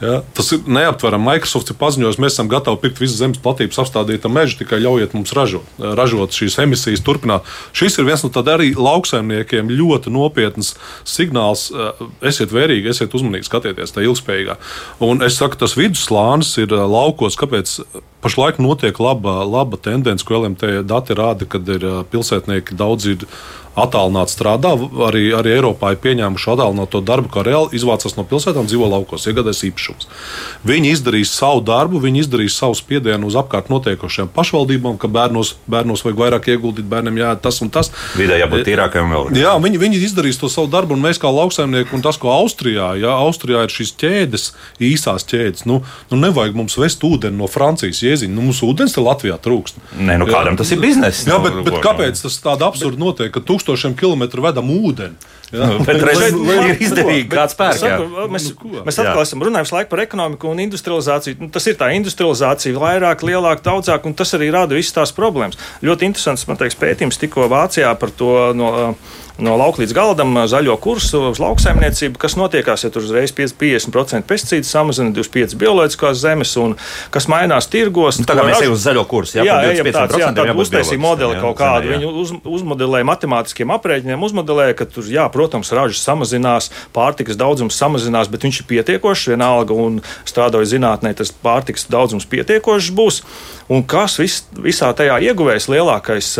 Ja, tas ir neaptverami. Microsoft ir paziņojis, mēs esam gatavi pirkt visu zemes platības apstādītu mežu, tikai ļaujiet mums ražot, ražot šīs emisijas, turpināt. Šis ir viens no tādiem arī lauksaimniekiem ļoti nopietns signāls. eh, Esiet vērīgi, esiet uzmanīgi, skatieties tajā ilgspējīgā. Un es saku, tas vidusslānis ir eh, laukos, kāpēc pašlaik notiek laba, laba tendence, ko LMT dati rāda, kad ir pilsētnieki daudz ir attālināti strādā. Arī, arī Eiropā ir pieņēmuši attālināto darbu, kā reāli izvācās no pilsētām, dzīvo laukos, iegādājas īpašumus. Viņi izdarīs savu darbu, viņi izdarīs savu spiedienu uz apkārt notiekošajām pašvaldībām, ka bērnos, bērnos vajag vairāk ieguldīt, bērniem jāiet tas un tas. Vidē jābūt tīrākam vēl. Jā, viņi, viņi izdarīs to savu darbu, un mēs kā lauksaimnieki, un tas, ko Austrijā, ja Austrijā ir šīs ķēdes, īsās ķēdes, nu, nu nevajag mums vest ūdeni no Francijas jēziņa. Nu, mums ūdens te Latvijā trūkst. Nē, nu kādam tas ir bizness. Jā, bet, bet kāpēc tas tādā absurdi notiek, ka tūkstošiem kilometru vedam ūdeni? Jā, Nu, bet reiz ir izdevīgi kāds pērk. jā. Mēs, Nu, mēs atkal esam runājuši laiku par ekonomiku un industrializāciju. Nu, tas ir tā industrializācija, vairāk, lielāk, daudzāk, un tas arī rada visas tās problēmas. Ļoti interesants, man liekas, pētījums tikko Vācijā par to no, no lauka līdz galdam zaļo kursu uz lauksaimniecību, kas notiekās, ja tur uzreiz 50% pesticīdu samazina, 25% bioloģiskās zemes un kas mainās tirgos. Nu, tā kā mēs ejam uz zaļo kursu, jā, Jā, ejam tāds, jā, 25% tādu jābūt uztaisīja modeli jā, kaut kādu. jā. Viņu uz, uzmodelēja matemātiskiem aprēķiniem, uzmodelēja, ka tur, jā, protams, ražas samazinās, pārtikas daudzums samazinās, bet viņš ir pietiekošs vienalga un strādājot zinātnē, tas pārtikas daudzums pietiekošs būs. Un kas vis, visā tajā ieguvējs, lielākais,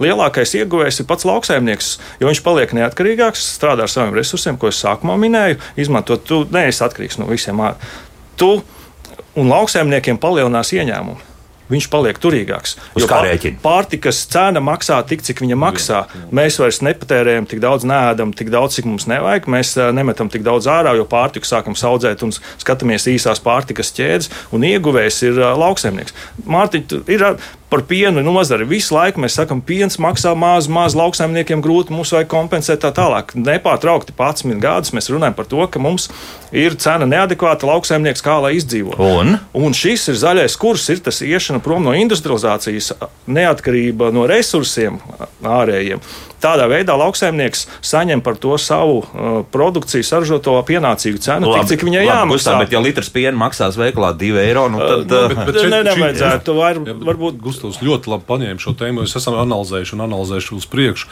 lielākais ieguvējs ir pats lauksaimnieks, jo viņš paliek neatkarīgāks, strādā ar saviem resursiem, ko es sākumā minēju, izmantot, tu neesi atkarīgs no visiem. Tu un lauksaimniekiem palielinās ieņēmumi viņš paliek turīgāks. Uz kā rēķina? Pārtikas cena maksā tik, cik viņa maksā. Jā, jā. Mēs vairs nepatērējam tik daudz, neēdam tik daudz, cik mums nevajag. Mēs nemetam tik daudz ārā, jo pārtiku sākam audzēt un skatāmies īsās pārtikas ķēdes, un ieguvējs ir lauksaimnieks. Mārtiņ, ir par pienu nozari. Visu laiku mēs sakām, piens maksā maz, maz lauksaimniekiem grūti, mums vajag kompensēt tā tālāk. Nepārtraukti 11 gadus mēs runājam par to, ka mums ir cena neadekvāta lauksaimnieks, kā lai izdzīvo. Un? Un šis ir zaļais kurs, ir tas iešana prom no industrializācijas, neatkarība no resursiem ārējiem. Tādā veidā lauksaimnieks saņem par to savu uh, produkciju saražoto pienācīgu cenu, labi, tik, cik viņai jāmaksā. Gustā, bet, ja litrs piena maksās veiklā 2 eiro, nu tad. Uh, bet, bet šeit, ne, nevajadzētu. Var, jā, varbūt Gustavs ļoti labi paņēma šo tēmu. Mēs esam analizējuši un analizējuši uz priekšu.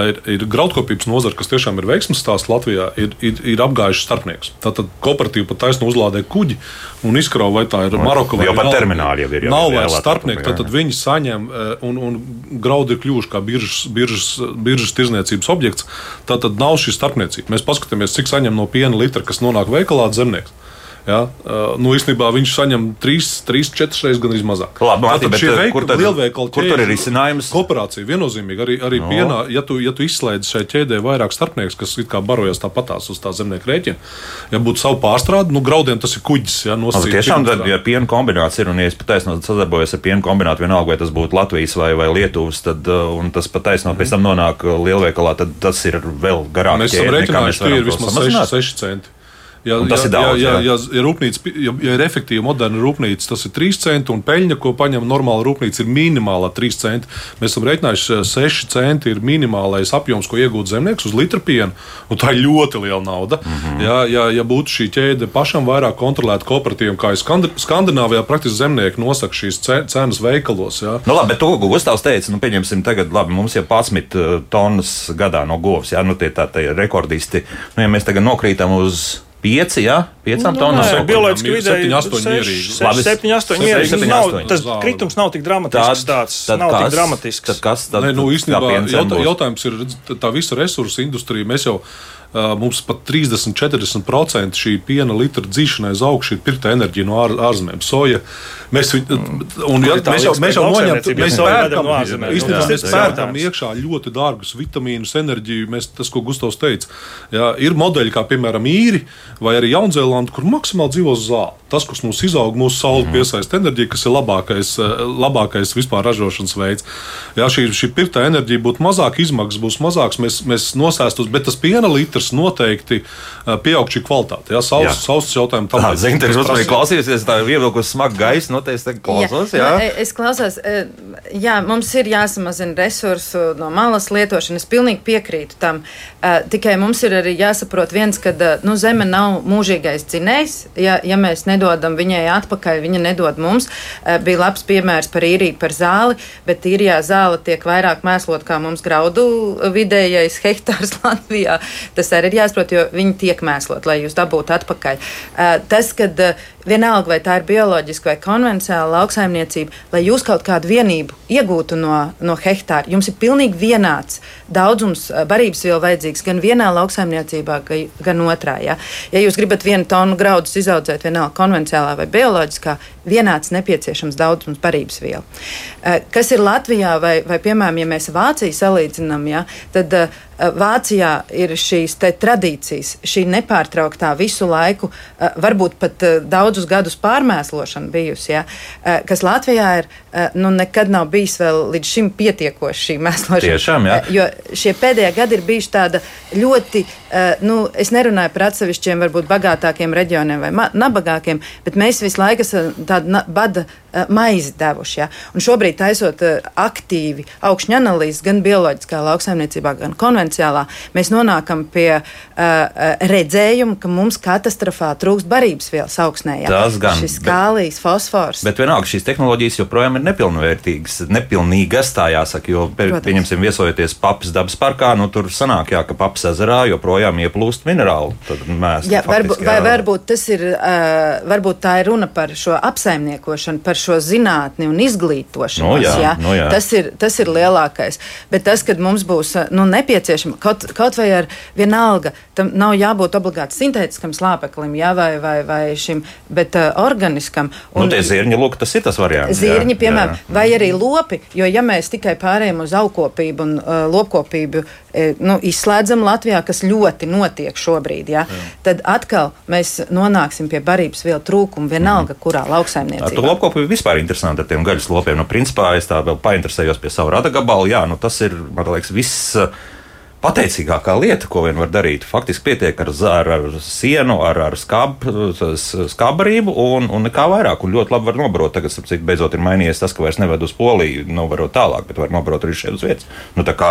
Ir, ir graudkopības nozara, kas tiešām ir veiksmes stāsts Latvijā, ir, ir, ir apgājuši starpnieks. Tātad kooperatīva pat taisno uzlādē kuģi un izkrauj, vai tā ir Maroka vai jau pat termināli jau ir. Jau nav vairs starpnieki, tad, tad viņi saņem un, un graudi ir kļuvuši kā biržas, biržas, biržas tirzniecības objekts. Tad nav šī starpniecība. Mēs paskatāmies, cik saņem no piena litra, kas nonāk veikalā zemnieks. Ja? Nu, īstenībā viņš saņem 3, 3 4 reizes gan mazāk. Labi, Mati, bet, veikali, kur tad, lielveikali kur tur ir risinājums? Kooperācija viennozīmīgi arī, arī no. pienā, ja tu, ja tu izslēdz šai ķēdē vairāk starpnieks, kas kā barojas tāpatās uz tā zemnieka rēķina, ja būtu savu pārstrādi, nu graudiem tas ir kuģis. Ja, nosacīt, tiešām, tad, ja piena kombināts ir un ja es pataisnot sadarbojos ar piena kombinātu, vienalga, vai tas būtu Latvijas vai, vai Lietuvas, tad, un tas pataisnot pēc tam nonāk lielveikalā, tad tas ir vēl garāk. Mēs esam rēķinājuši, ka ir vismaz 6, 6 centi. Ja, tas ja, ir daudz. Ja, ja, ja, rūpnīca, ja, ja ir efektīva, moderna rūpnīca, tas ir 3 centi, un peļņa, ko paņem normāla rūpnīca, ir minimālā 3 centi. Mēs esam rēķinājuši, 6 centi ir minimālais apjoms, ko iegūt zemnieks uz litru piena. Tā ir ļoti liela nauda. Mm -hmm. ja, ja, ja būtu šī ķēde pašam vairāk kontrolēta kooperatīviem, kā ir Skandināvijā, praktiski zemnieki nosaka šīs cenas veikalos. Ja. Nu, labi, bet to, ko Gustavs teica, nu, pieņemsim, tagad labi, mums ir 11 uh, tonnas gadā no govs, ja, nu, tie tie rekordisti. Nu, ja mēs tagad nokrītam uz Pieci, jā, piecām nu, tonām. Tā ir bioloģiski vidēji 7, 8 mierīgi. Labi, 7, 8 mierīgi. Nav, tas kritums nav tik dramatisks tāds. Tad nav kas, tik dramatisks. Tad kas tad? Nē, nu, īstenībā jautā, jautājums ir tā visa resursa industrija. Mēs jau mums pat 30-40% šī piena litra dzīšanai uz augšu ir pirkta enerģija no ār, ārzemēm. Soja. Mēs, mm. un, ja, mēs jau, mēs jau noņemam, mēs pērkam, no. Īstenībā mēs pērkam iekšā ļoti dārgus vitamīnus, enerģiju. Mēs, tas, ko Gustavs teica, jā, ir modeļi kā piemēram īri vai arī Jaunzēlanda, kur maksimāli dzīvo zāle. Tas, kas mums izaug, mūsu saule mm. piesaista enerģiju, kas ir labākais, labākais vispār ražošanas veids. Jā, šī, šī pirktā enerģija būtu mazāk, izmaksas būs mazākas, mēs, mēs nosēstos, bet tas piena litrs noteikti pieaug šī kvalitāte. Jā, saules, saules jautājumu tam līdzīgi. Zinteris uzmanīgi klausīsies, tā ir ievilkusi smagu gaisu, noteikti klausos. Jā. Jā. Es klausos, jā, mums ir jāsamazina resursu no malas lietošana. Es pilnīgi piekrītu tam. Tikai mums ir arī jāsaprot viens, ka nu, zeme nav mūžīgais dzinējs. Ja, ja mēs nedodam viņai atpakaļ, viņa nedod mums. Bija labs piemērs par īriju, par zāli, bet īrijā zāle tiek vairāk mēslot kā mums graudu vidējais *laughs* hektārs Latvijā. Tas arī ir jāsaprot, jo viņi tiek mēslot, lai jūs dabūtu atpakaļ. Tas, kad vienalga vai tā ir bioloģiska vai konvencionāla lauksaimniecība, lai jūs kaut kādu vienību iegūtu no, no hektāra, jums ir pilnīgi vienāds daudzums barības vielu vajadzīgs gan vienā lauksaimniecībā, gan otrā. Ja, ja jūs gribat vienu tonu graudus izaudzēt vienalga konvencionālā vai bioloģiskā, vienāds nepieciešams daudzums barības vielu. Kas ir Latvijā vai, vai piemēram, ja mēs Vāciju salīdzinām, ja, tad Vācijā ir šīs tradīcijas, šī nepārtrauktā visu laiku, varbūt pat daudz daudzus gadus pārmēslošana bijusi, ja, eh, kas Latvijā ir, eh, nu, nekad nav bijis vēl līdz šim pietiekoši šī mēslošana. Tiešām, jā. Eh, jo šie pēdējie gadi ir bijuši tāda ļoti, nu, es nerunāju par atsevišķiem, varbūt bagātākiem reģioniem vai nabagākiem, bet mēs visu laiku esam tādu bada maizi devuši. Ja? Un šobrīd, taisot aktīvi augšņu analīzes, gan bioloģiskā lauksaimniecībā, gan konvencionālā, mēs nonākam pie uh, redzējuma, ka mums katastrofā trūkst barības vielas augsnē. Jā. Tas gan ir kālijs, fosfors. Bet vienalga šīs tehnoloģijas joprojām ir nepilnvērtīgas, nepilnīgas, tā jāsaka. Jo, Protams. pieņemsim, viesojoties Papas dabas parkā, nu tur sanāk, jā, ka Papas ezerā joprojām ieplūst minerāli. Mēs, jā, faktiski, varbūt, vai varbūt tas ir, uh, varbūt tā ir runa par šo apsaimniekošanu, par šo zinātni un izglītošanos. No jā, jā. no jā. Tas, ir, tas ir lielākais. Bet tas, kad mums būs nu, nepieciešama kaut, kaut vai ar vienalga, tam nav jābūt obligāti sintētiskam slāpeklim, jā, vai, vai, vai šim, bet uh, organiskam. Un, nu, tie zirņi, lūk, tas ir tas variants. Zirņi, jā, piemēram, jā. vai arī lopi, jo ja mēs tikai pārējām uz augkopību un uh, lopkopību, nu, izslēdzam Latvijā, kas ļoti notiek šobrīd, jā, jā. tad atkal mēs nonāksim pie barības vielu trūkuma vienalga, mm. kurā Ar to lauksaimniecībā. lopkopību vispār interesanti ar tiem gaļas lopiem. Nu, principā es tā vēl painteresējos pie savu rada gabalu. Jā, nu, tas ir, man liekas, viss. uh, Pateicīgākā lieta, ko vien var darīt, faktiski pietiek ar, ar, ar sienu, ar, ar skab, s- skābarību un, un nekā vairāk. Un ļoti labi var nobarot. Tagad, starp citu, beidzot ir mainījies tas, ka vairs neved uz poliju, novarot tālāk, bet var nobarot arī šeit uz vietas. Nu, tā kā,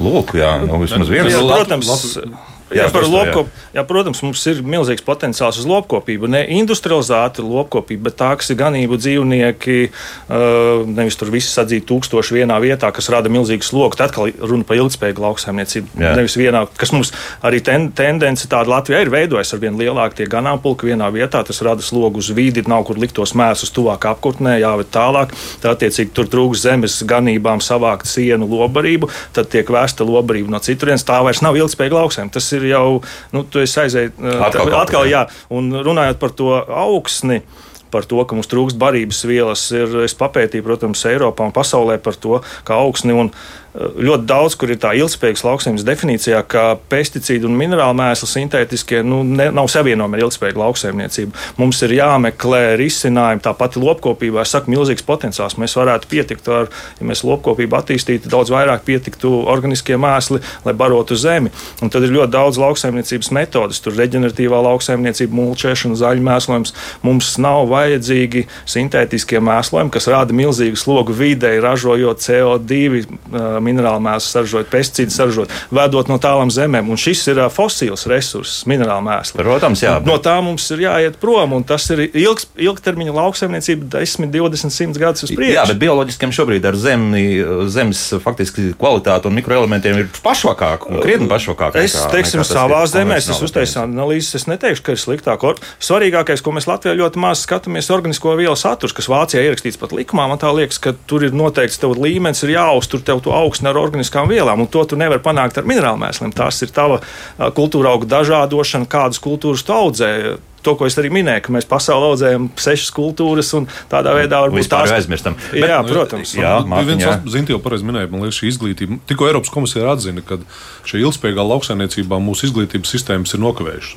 lūk, jā, nu, vismaz viens. Jā, Lat- protams, Lat- Jā, Jā, tā, jā. lopkop, jā, protams, mums ir milzīgs potenciāls uz lopkopību. Ne industrializēta lopkopība, bet tā, kas ir ganību dzīvnieki, uh, nevis tur viss sadzīt tūkstoši vienā vietā, kas rada milzīgu slogu. Tad atkal runa par ilgspējīgu lauksaimniecību. Jā. Nevis vienā, kas mums arī ten, tendence tāda Latvijā ir veidojas ar vien lielāku tie ganāmpulki vienā vietā. Tas rada slogu uz vidi, nav kur likt tos mēslus tuvāk apkurtnē, jāved tālāk. Tā attiecīgi tur trūks zemes ganībām savākt sienu lobarību, tad tiek vēsta lobarība no citurienes. Tā vairs nav ilgspējīga lauksaimniecība. Ir jau, nu, tu esi aiziet, Atkal atkal, jā. jā. Un runājot par to augsni. Par to, ka mums trūkst barības vielas, ir es papētīju, protams, Eiropā un pasaulē par to, kā augsni un ļoti daudz, kur ir tā ilgspējīgas lauksaimnes definīcijā, ka pesticīdi un minerāli mēsli sintētiskie nu, ne, nav savienojami ar ilgspējīgu lauksaimniecību. Mums ir jāmeklē risinājumi, tā pati lopkopībā, es saku, milzīgs potenciāls. Mēs varētu pietikt ar, ja mēs lopkopību attīstītu, daudz vairāk pietiktu organiskie mēsli, lai barotu zemi. Un tad ir ļoti daudz lauksaimniecības metodas, tur reģeneratīvā lauksaimniecība, mulčēšana, zaļu mēslojums. Mums nav vajadzīgi sintētiskie mēslojumi, kas rada milzīgu slogu videi, ražojot CO2, uh, minerālu mēslu, saražojot pesticīdu, saražojot, vedot no tālām zemēm. Un šis ir fosils resurss, minerālu mēslu. Protams, jā. No tā mums ir jāiet prom, un tas ir ilgs, ilgtermiņa lauksaimniecība 10, 20, 100 gadus uz priekšu. Jā, bet bioloģiskiem šobrīd ar zemi, zemes faktiski kvalitāti un mikroelementiem ir pašvakāk, krietni pašvakāk. Es nekā- teiksim, nekā savā zemē, es uztaisu analīzes, es neteikšu, ka ir sliktāk. Svarīgākais, ko mēs Latvijā ļoti maz skatāmies, ir organisko vielu saturs, kas Vācijā ierakstīts pat likumā. Man tā liekas, ka tur ir noteikts, tev līmenis ir jāuztur tev to augstu ar organiskām vielām, un to tu nevari panākt ar minerālu mēsliem. Tas ir tava kultūra auga dažādošana, kādas kultūras tu audzē. To, ko es arī minēju, ka mēs pasaulē audzējam sešas kultūras, un tādā veidā varbūt Vispār jau aizmirstam. Bet- Jā, protams. Jā, Mārtiņ, viens jā. Zinti jau pareizi minēja, man liekas, šī izglītība. Tikko Eiropas komisija atzina, ka šī ilgspējīgā lauksaimniecībā mūsu izglītības sistēmas ir nokavējušas.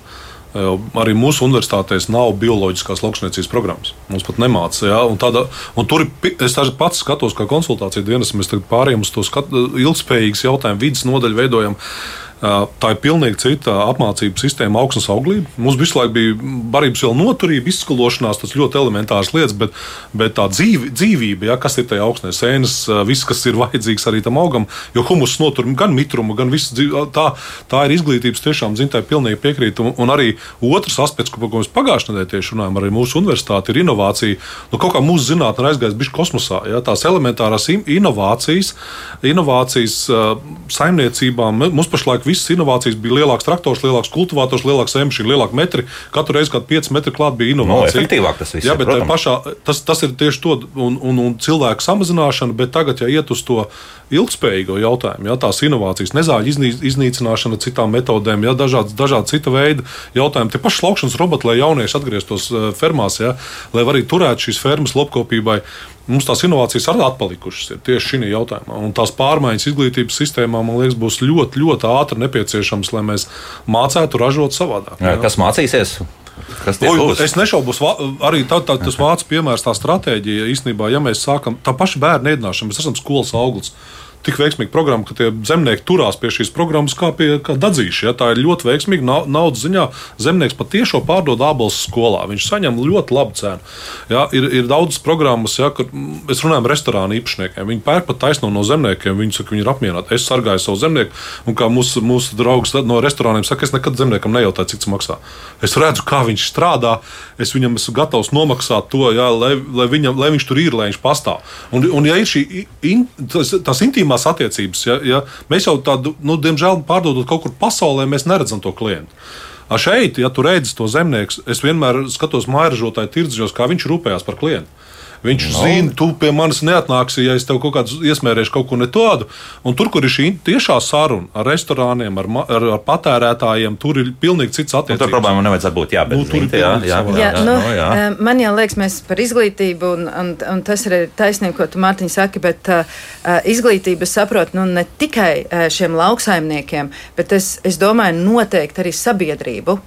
Arī mūsu universitātēs nav bioloģiskās lauksaimniecības programmas. Mums pat nemācīja. Ja? Un Tāda, un tur es pats skatos, kā konsultāciju dienas, mēs pārējām uz to skat, ilgspējīgas jautājumu, vidas nodaļu veidojam. Tā ir pilnīgi cita apmācību sistēma, augsnes auglība. Mums visu laiku bija barības vēl noturība, izskalošanās, tas ļoti elementārs lietas, bet, bet tā dzīvi, dzīvība, ja, kas ir tajā augsnē, sēnes, viss, kas ir vajadzīgs arī tam augam, jo humus notur gan mitrumu, gan visu dzīvi. Tā, tā ir izglītības tiešām zintai pilnīgi piekrīt. Un, un arī otrs aspekts, ko, ko mēs pagājušajā nedēļā tieši runājam, arī mūsu universitāte ir inovācija. Nu, kaut kā mūsu zinātnē aizgājis bišķi kosmosā. Ja, tās elementārās in- inovācijas, inovācijas saimniecībām. Mums pašlaik visas inovācijas bija lielāks traktors, lielāks kultivators, lielāks emšīna, lielāka metri. Katru reizi, kad 5 metri klāt bija inovācija. Nu, efektīvāk tas viss Jā, ir, bet tajā protams. pašā, tas, tas ir tieši to un, un, un cilvēku samazināšana, bet tagad, ja iet uz to ilgspējīgo jautājumu, ja tās inovācijas, nezāļu iznī, iznīcināšana citām metodēm, ja dažādas, dažādas cita veida jautājumi, tie paši laukšanas roboti, lai jaunieši atgrieztos eh, fermās, ja, lai arī turētu šīs fermas lopkopībai. Mums tās inovācijas arī atpalikušas ir tieši šī jautājumā. Un tās pārmaiņas izglītības sistēmā, man liekas, būs ļoti, ļoti ātri nepieciešamas, lai mēs mācētu ražot savādāk. Jā, Kas mācīsies? Kas Oi, būs? es nešaubos, arī tā, tā, tas *laughs* vācu piemērs, tā stratēģija īstenībā, ja mēs sākam tā paša bērnu ēdināšanu, mēs esam skolas auglis. Tik veiksmīga programma, ka tie zemnieki turās pie šīs programmas kā pie kā dadzīša. Ja? Tā ir ļoti veiksmīga. Nau- Naudas ziņā zemnieks patiešo pārdod abalus skolā. Viņš saņem ļoti labu cenu. Ja? Ir, ir daudzas programmas, ja, kur mm, es runāju ar restorānu īpašniekiem. Viņi pērk pat taisno no zemniekiem. Viņi saka, viņi ir apmierināti. Es sargāju savu zemnieku, un kā mūsu, mūsu draugs no restorāniem saka, es nekad zemniekam nejautāju, cik tas maksā. Es redzu, kā viņš strādā. Es viņam esmu gatavs nomaksāt to, ja, lai, lai, viņam, lai viņš tur ir, lai viņš pastāv. Un, un ja ir šī in, tas, tās intīmās attiecības, ja, ja mēs jau tādu, nu, diemžēl, pārdodot kaut kur pasaulē, mēs neredzam to klientu. A šeit, ja tu redzi to zemnieku, es vienmēr skatos mājražotāju tirdzniecības, kā viņš rūpējas par klientu. Viņš no. zina, tu pie manis neatnāksi, ja es tev kaut kādu iesmērēšu kaut ko ne tādu. Un tur, kur ir šī tiešā saruna ar restorāniem, ar, ar, ar patērētājiem, tur ir pilnīgi cits attiecības. Tur problēma nevajadzētu būt. Jā, bet, nu, tur ir jā, jā, jā, jā, jā, nu, no, jā. Eh, man jau liekas, mēs par izglītību, un, un, un tas ir taisnība, ko tu Mārtiņ saki, bet uh, izglītība saprot nu, ne tikai uh, šiem lauksaimniekiem, bet es, es domāju noteikti arī sabiedrību.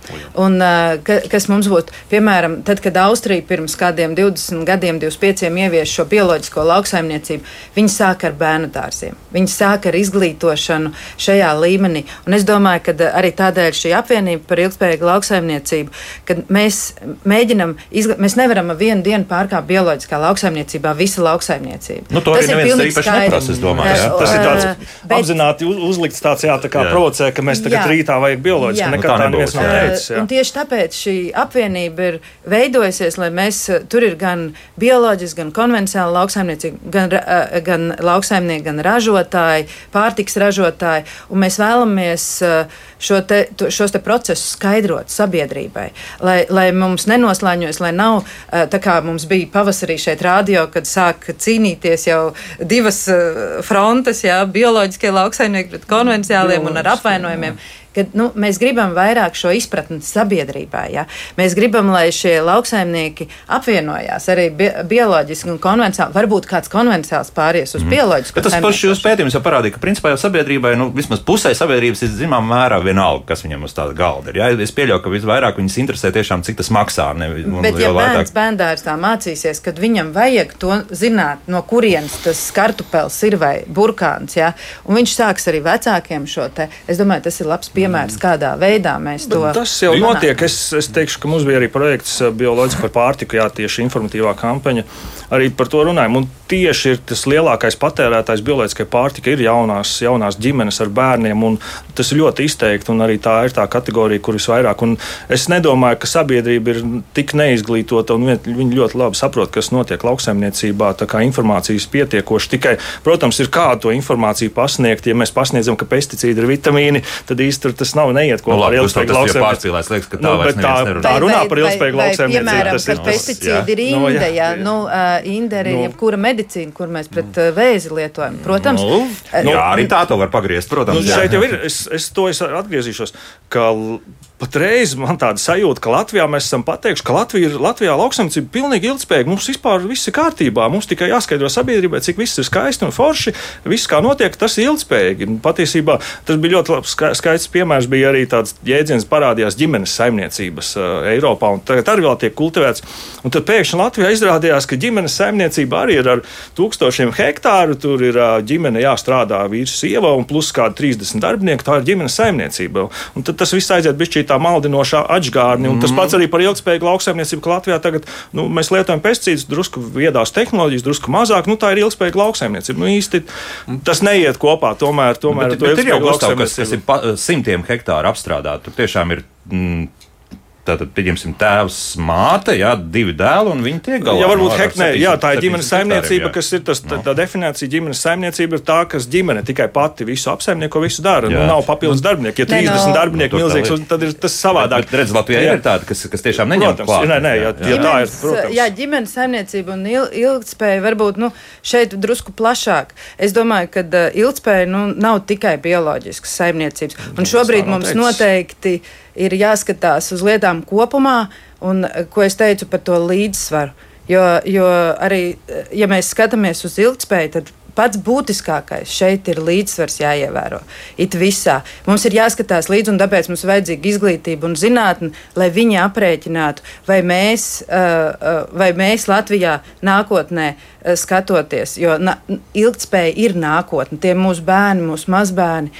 Un, uh, ka, kas mums būtu, piemēram, tad, kad Austrija pirms kādiem 20 gadiem, 25 pieciem ievies šo bioloģisko lauksaimniecību, viņi sāk ar bērnu dārziem. Viņi sāk ar izglītošanu šajā līmenī. Un es domāju, ka arī tādēļ šī apvienība par ilgspējīgu lauksaimniecību, kad mēs mēģinam, izgl... mēs nevaram vienu dienu pārkāpt bioloģiskā lauksaimniecībā visu lauksaimniecību. Nu, to tas ir pilnīgi skaidrs. Domāju, tas ir tāds bet... apzināti uzlikts tāds, jā, tā kā jā. provocē, ka mēs tagad jā. rītā vajag bioloģiski. Nekad nu, tā neviens nav teicis. Un tieši tāpēc šī apvienība ir veidojusies, lai mēs tur ir gan bioloģiski, ekoloģiski, gan konvencionāli lauksaimniecība, gan, eh, gan lauksaimnieki, gan ražotāji, pārtiks ražotāji. Mēs vēlamies eh, šo te, šos te procesus skaidrot sabiedrībai, lai, lai mums nenoslēņojas, lai nav eh, tā kā mums bija pavasarī šeit rādio, kad sāk cīnīties jau divas frontes, jā, bioloģiskie lauksaimnieki pret konvencionāliem un ar apvainojumiem ka nu, mēs gribam vairāk šo izpratni sabiedrībā. Ja? Mēs gribam, lai šie lauksaimnieki apvienojās arī bi bioloģiski un konvencionāli. Varbūt kāds konvencionāls pāries uz mm. bioloģisku. Bet tas pats jūsu pētījums jau parādīja, ka principā jau sabiedrībai, nu, vismaz pusē sabiedrības ir zināmā mērā vienalga, kas viņam uz tāda galda ir. Ja? Es pieļauju, ka visvairāk viņus interesē tiešām, cik tas maksā. Ne, Bet, ja bērns bērndārs tā mācīsies, kad viņam vajag to zināt, no kurienes tas kartupels ir vai burkāns, ja? un viņš sāks arī vecākiem šo te, es domāju, tas ir labs piemērs piemērs, kādā veidā mēs to darām. Tas jau notiek. Es, es teikšu, ka mums bija arī projekts eh, bioloģiski par pārtiku, jā, tieši informatīvā kampaņa. Arī par to runājam. Un tieši ir tas lielākais patērētājs bioloģiskai pārtikai ir jaunās, jaunās ģimenes ar bērniem. Tas ir ļoti izteikti, un arī tā ir tā kategorija, kur visvairāk. Un es nedomāju, ka sabiedrība ir tik neizglītota, un viņi ļoti labi saprot, kas notiek lauksaimniecībā. Tā kā informācijas pietiekoši tikai, protams, ir kā to informāciju pasniegt. Ja mēs pasniedzam, ka pesticīdi ir vitamīni, tad īstenībā tas nav neiet kopā nu, ar ilgspējīgu lauksaimniecību. Liekas, ka tā, nu, tā, tā runā par ilgspējīgu lauksaimniecību. Piemēram, tas ir pesticīdi ir inde, ja, nu, inde ir nu. jebkura medicīna, kur mēs pret vēzi lietojam. Protams, nu, jā, arī tā to var pagriezt, protams. Nu, šeit jau ir, es, es to es atgriezīšos, ka patreiz man tāda sajūta, ka Latvijā mēs esam pateikuši, ka Latvija ir Latvijā lauksaimniecība pilnīgi ilgspējīga. Mums vispār viss ir kārtībā. Mums tikai jāskaidro sabiedrībai, cik viss ir skaisti un forši. Viss, kā notiek, tas ir ilgspējīgi. Patiesībā tas bija ļoti labs, skaists piemērs. Bija arī tāds jēdziens, parādījās ģimenes saimniecības uh, Eiropā, un tagad arī vēl tiek kultivēts. Un tad pēkšņi Latvijā izrādījās, ka ģimenes saimniecība arī ir ar tūkstošiem hektāru. Tur ir uh, ģimene jāstrādā vīrs, sieva un plus kādi 30 darbinieki. Tā ir ģimenes saimniecība. Un tad tas viss aiziet bišķīt tā maldinošā atgādni. Mm. Tas pats arī par ilgspējīgu lauksaimniecību, ka Latvijā tagad nu, mēs lietojam pesticīdus, drusku viedās tehnoloģijas, drusku mazāk. Nu, tā ir ilgspējīga lauksaimniecība. Nu, īsti tas neiet kopā. Tomēr, tomēr bet, bet ir jau Gustav, kas, kas ir pa, simtiem hektāru apstrādāti. Tur tiešām ir. Mm, Tātad, pieņemsim, tēvs, māte, jā, divi dēli, un viņi tiek galā. Jā, varbūt heknē, jā, tā ir ģimenes saimniecība, kas ir tas, tā, tā definīcija ģimenes saimniecība ir tā, kas ģimene tikai pati visu apsaimnieko, visu dara. Nu, nav papildus darbinieki. Ja 30 ne, no. darbinieki nu, milzīgs, tad ir tas savādāk. Bet, bet redz, Latvijā jā. ir tāda, kas, kas tiešām neņem protams, klāt. Nē, nē, jā, jā. jā, tā ir, protams. Jā, ģimenes saimniecība un il, ilgtspēja varbūt, nu, šeit drusku plašāk. Es domāju, ka ilgtspēja, nu, nav tikai bioloģiskas saimniecības. Un šobrīd mums noteikti. Teicis ir jāskatās uz lietām kopumā, un ko es teicu par to līdzsvaru. Jo, jo arī, ja mēs skatāmies uz ilgspēju, tad pats būtiskākais šeit ir līdzsvars jāievēro. It visā. Mums ir jāskatās līdzi, un tāpēc mums ir vajadzīga izglītība un zinātne, lai viņi aprēķinātu, vai mēs, vai mēs Latvijā nākotnē skatoties, jo ilgspēja ir nākotne, tie mūsu bērni, mūsu mazbērni,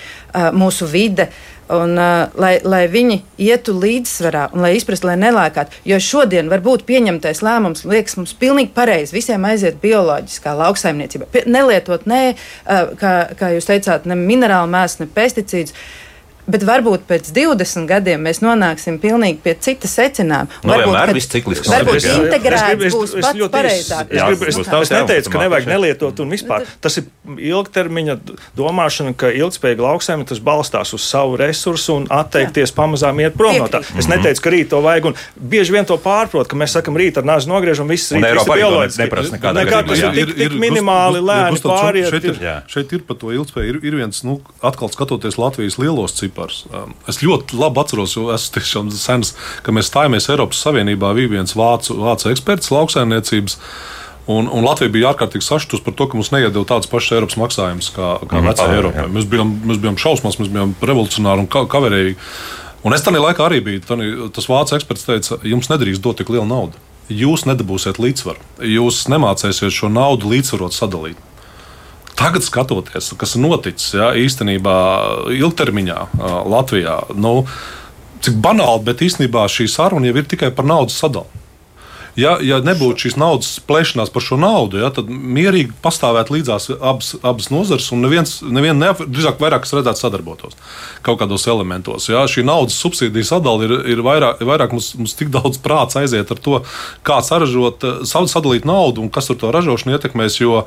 mūsu vide. Uh, Un, uh, lai, lai viņi ietu līdzsvarā un lai izprastu, lai nelēkātu. Jo šodien varbūt pieņemtais lēmums liekas mums pilnīgi pareizi. Visiem aiziet bioloģiskā lauksaimniecībā. Nelietot ne, uh, kā, kā jūs teicāt, ne minerālu mēslu, ne pesticīdus. Bet varbūt pēc 20 gadiem mēs nonāksim pilnīgi pie cita secinājuma. Nu, varbūt vienmēr viss ciklisks Varbūt notiek, jā. integrēts Es- būs pats ļoti pareizākais. Es, Jā, gribu, es, es neteicu, ka nevajag nelietot un vispār. Tas ir ilgtermiņa domāšana, ka ilgspējīga lauksaimnieka tas balstās uz savu resursu un atteikties pamazām iet prom no tā. Es neteicu, ka rīt to vajag, un bieži vien to pārprot, ka mēs sakam, rīt ar nāzi nogriežam, viss rīt to bioloģiski. neprasa nekādā Nekā tas jā. ir tik, minimāli lēni pāriet. Šeit ir, Jā. par to ilgspēju. Ir, viens, nu, atkal skatoties Latvijas lielos ciparus. Um, es ļoti labi atceros, jo esmu tiešām sens, ka mēs stājāmies Eiropas Savienībā. Bija viens vācu, vācu eksperts lauksaimniecības. Un, un Latvija bija ārkārtīgi sašutusi par to, ka mums neiedod tādas pašas Eiropas maksājumus kā, kā Mhm. vecā Jā, Eiropā. Mēs bijām, mēs bijām šausmas, mēs bijām revolucionāri un ka- kavērīgi. Un es tajā laikā arī biju. Tani, tas vācu eksperts teica, jums nedrīkst dot tik lielu naudu. Jūs nedabūsiet līdzsvaru. Jūs nemācīsiet šo naudu līdzsvarot sadalīt. Tagad skatoties, kas ir noticis jā, īstenībā ilgtermiņā Latvijā, nu, cik banāli, bet īstenībā šī saruna jau ir tikai par naudas sadali. Ja, ja nebūtu šīs naudas plēšanās par šo naudu, ja, tad mierīgi pastāvētu līdzās abas, abas nozares, un neviens, nevien neap, drīzāk vairāk redzētu sadarbotos kaut kādos elementos. Ja. Šī naudas subsīdiju sadalījuma ir, ir vairāk, vairāk mums, mums tik daudz prāts aiziet ar to, kā saražot, sadalīt naudu un kas ar to ražošanu ietekmēs. Jo,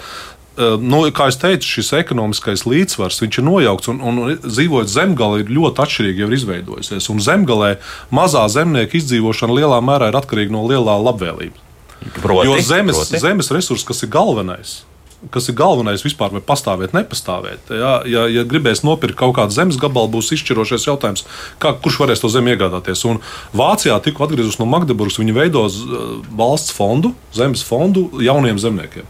Nu, kā jau teicu, šis ekonomiskais līdzsvars ir nojaukts, un, un dzīvojot zemgālē, ir ļoti atšķirīgi jau izveidojusies. Un zemgālē mazā zemnieka izdzīvošana lielā mērā ir atkarīga no lielā labvēlības. Proti, Jo zemes, proti. zemes resurss, kas ir galvenais, kas ir galvenais vispār, vai pastāvēt, nepastāvēt. Ja, ja, ja gribēs nopirkt kaut kādu zemes gabalu, būs izšķirošais jautājums, kā, kurš varēs to zemi iegādāties. Un Vācijā tikko atgriezusies no Magdeburgas, viņi veidos uh, valsts fondu, zemes fondu jauniem zemniekiem.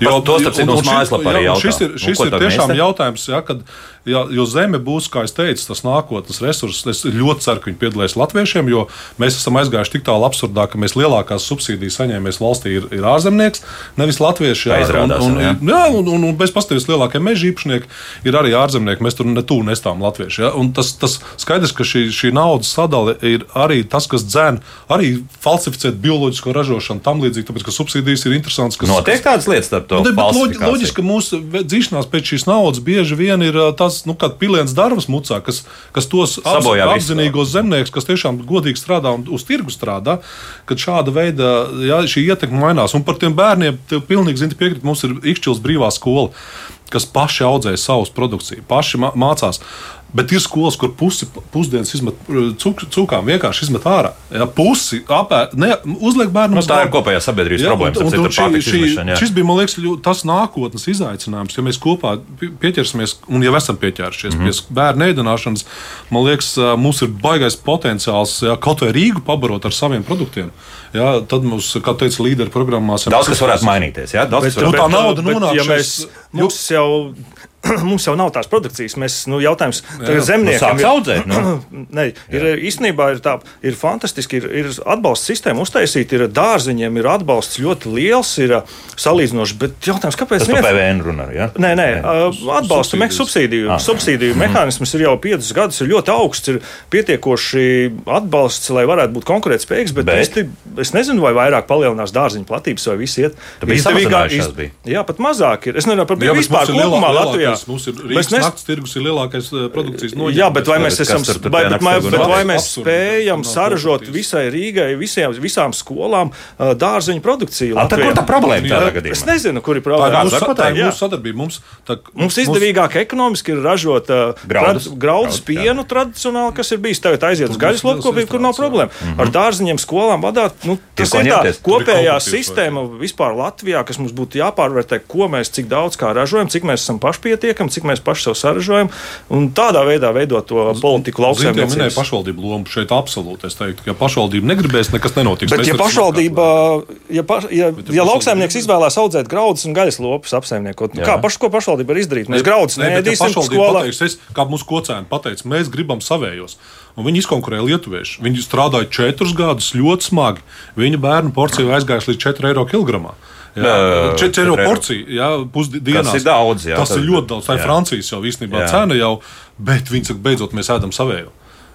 Par to, starp citu, šis- mājaslapā arī jautā. Šis ir, šis ko ir mēs tiešām te? jautājums, ja, kad, ja, jo zeme būs, kā es teicu, tas nākotnes resurss. Es ļoti ceru, ka viņi piedalīs latviešiem, jo mēs esam aizgājuši tik tālu absurdā, ka mēs lielākās subsīdijas saņēmējs valstī ir, ir ārzemnieks, nevis latvieši. Tā izrādās, un, un, jā. jā, un, un, un bez pastāvības lielākie meža īpašnieki ir arī ārzemnieki. Mēs tur netūlīt nestām latvieši. Ja? Un Tas, tas skaidrs, ka šī, šī naudas sadale ir arī tas, kas dzēn arī falsificēt bioloģisko ražošanu tam līdzīgi, tāpēc ka subsīdijas ir interesantas. Kas, Notiek tādas lietas starp to Nu, loģiski, ka mūsu dzīšanās pēc šīs naudas bieži vien ir ā, tas, nu, kā piliens darbs mucā, kas, kas tos Sabojā visu. apzinīgos zemniekus, kas tiešām godīgi strādā un uz tirgu strādā, kad šāda veida jā, šī ietekme mainās. Un par tiem bērniem, tev pilnīgi zini, piekrīt, mums ir Ikšķils brīvā skola, kas paši audzē savus produkciju, paši mā- mācās. Bet ir skolas, kur pusi pusdienas izmet cuk, cūkām, vienkārši izmet ārā. Jā, pusi apēd, ne, uzliek bērnu Nu, tā ir kopējā sabiedrības Jā, problēma. un- un- un šī- šī- izmešanu, jā. Šis bija, man liekas, ļo- tas nākotnes izaicinājums. Ja mēs kopā pie- pieķersimies, un jau esam pieķērušies Mhm. mm -hmm. pie bērnu ēdināšanas, man liekas, ā, mums ir baisais potenciāls jā, kaut vai Rīgu pabarot ar saviem produktiem. Jā, tad mums, kā teica, līderu programmās, Daudz kas varētu mainīties. Jā, daudz kas nu, varētu tā nauda bet, nonāk ja mēs, mums, jau, *clears throat* mums jau nav tās produkcijas. Mēs, nu, jautājums tagad Nu, zemniekiem sāks audzēt, nu. *clears throat* ne, ir, īstenībā ir, tā, ir fantastiski. Ir, ir atbalsta sistēma uztaisīta, ir dārziņiem, ir atbalsts ļoti liels, ir ā, salīdzinoši. Bet jautājums, kāpēc? Tas neviens- PVN runā. Ja? Nē, nē, ā, atbalsta Subsīdijas. subsīdiju, Ah. subsīdiju *laughs* mehānisms ir jau piecus gadus, ir ļoti augsts, ir pietiekoši atbalsts, lai varētu būt konkurētspējīgs. Bet, Bet? bet? Es, es nezinu, vai vairāk palielinās dārziņu platības, vai viss iet. Samazinājušās bija. Jā, pat mazāk ir. Es nezinu par Jā, vispār kopumā lielākais- Latvijā. Mums ir Mēs Rīgas nes- naktas tirgus, ir lielākais produkcijas noņēmums. Jā, bet vai mēs, esam, vai, bet, vai, bet vai mēs Absurdi. spējam Nav saražot visai Rīgai, visiem, visām skolām ā, dārziņu produkciju? A, Latvijā? kur tā problēma tādā Es gadījumā? nezinu, kur ir Tā ir problēma. mūsu, var tā ir mūsu sadarbība. Mums, tā, Mums izdevīgāk ekonomiski ir ražot Graudus. graudus pienu tradicionāli, kas ir bijis tagad aiziet uz gaļas lopkopību, kur nav problēma. Ar dārziņiem, skolām vadāt, nu, tas ir tā kopējā sistēma vispār Latvijā, kas mums būtu jāpārvērtē, ko mēs cik daudz kā ražojam, cik mēs esam pašpietiekami, cik mēs paši sev saražojam, un tādā veidā veidot to politiku jau minēja lauksaimniecības. pašvaldību lomu šeit absolūti. Es teiktu, ka ja pašvaldība negribēs, nekas nenotiks. Bet, ja pašvaldība, ja, pa, ja, Bet ja ja lauksaimnieks izvēlās audzēt graudus un gaļas lopus apsaimniekot, nu, kā paš, ko pašvaldība var izdarīt? Mēs graudus Ne, bet ja neēdīsim pašvaldība skolā. pateiks, es, kā mūsu kocēni pateica, mēs gribam savējos. Un viņi izkonkurēja lietuviešu. Viņi strādāja četrus gadus ļoti smagi. Viņa bērnu porcija aizgājusi līdz 4 eiro kilogramā. Jā, 4 eiro porcija, jā, pusdienās. Tas ir daudz, jā, tas tas- ir ļoti daudz. Tā ir. Francijas jau īstenībā cena jau, bet viņi saka, beidzot mēs ēdam savējo.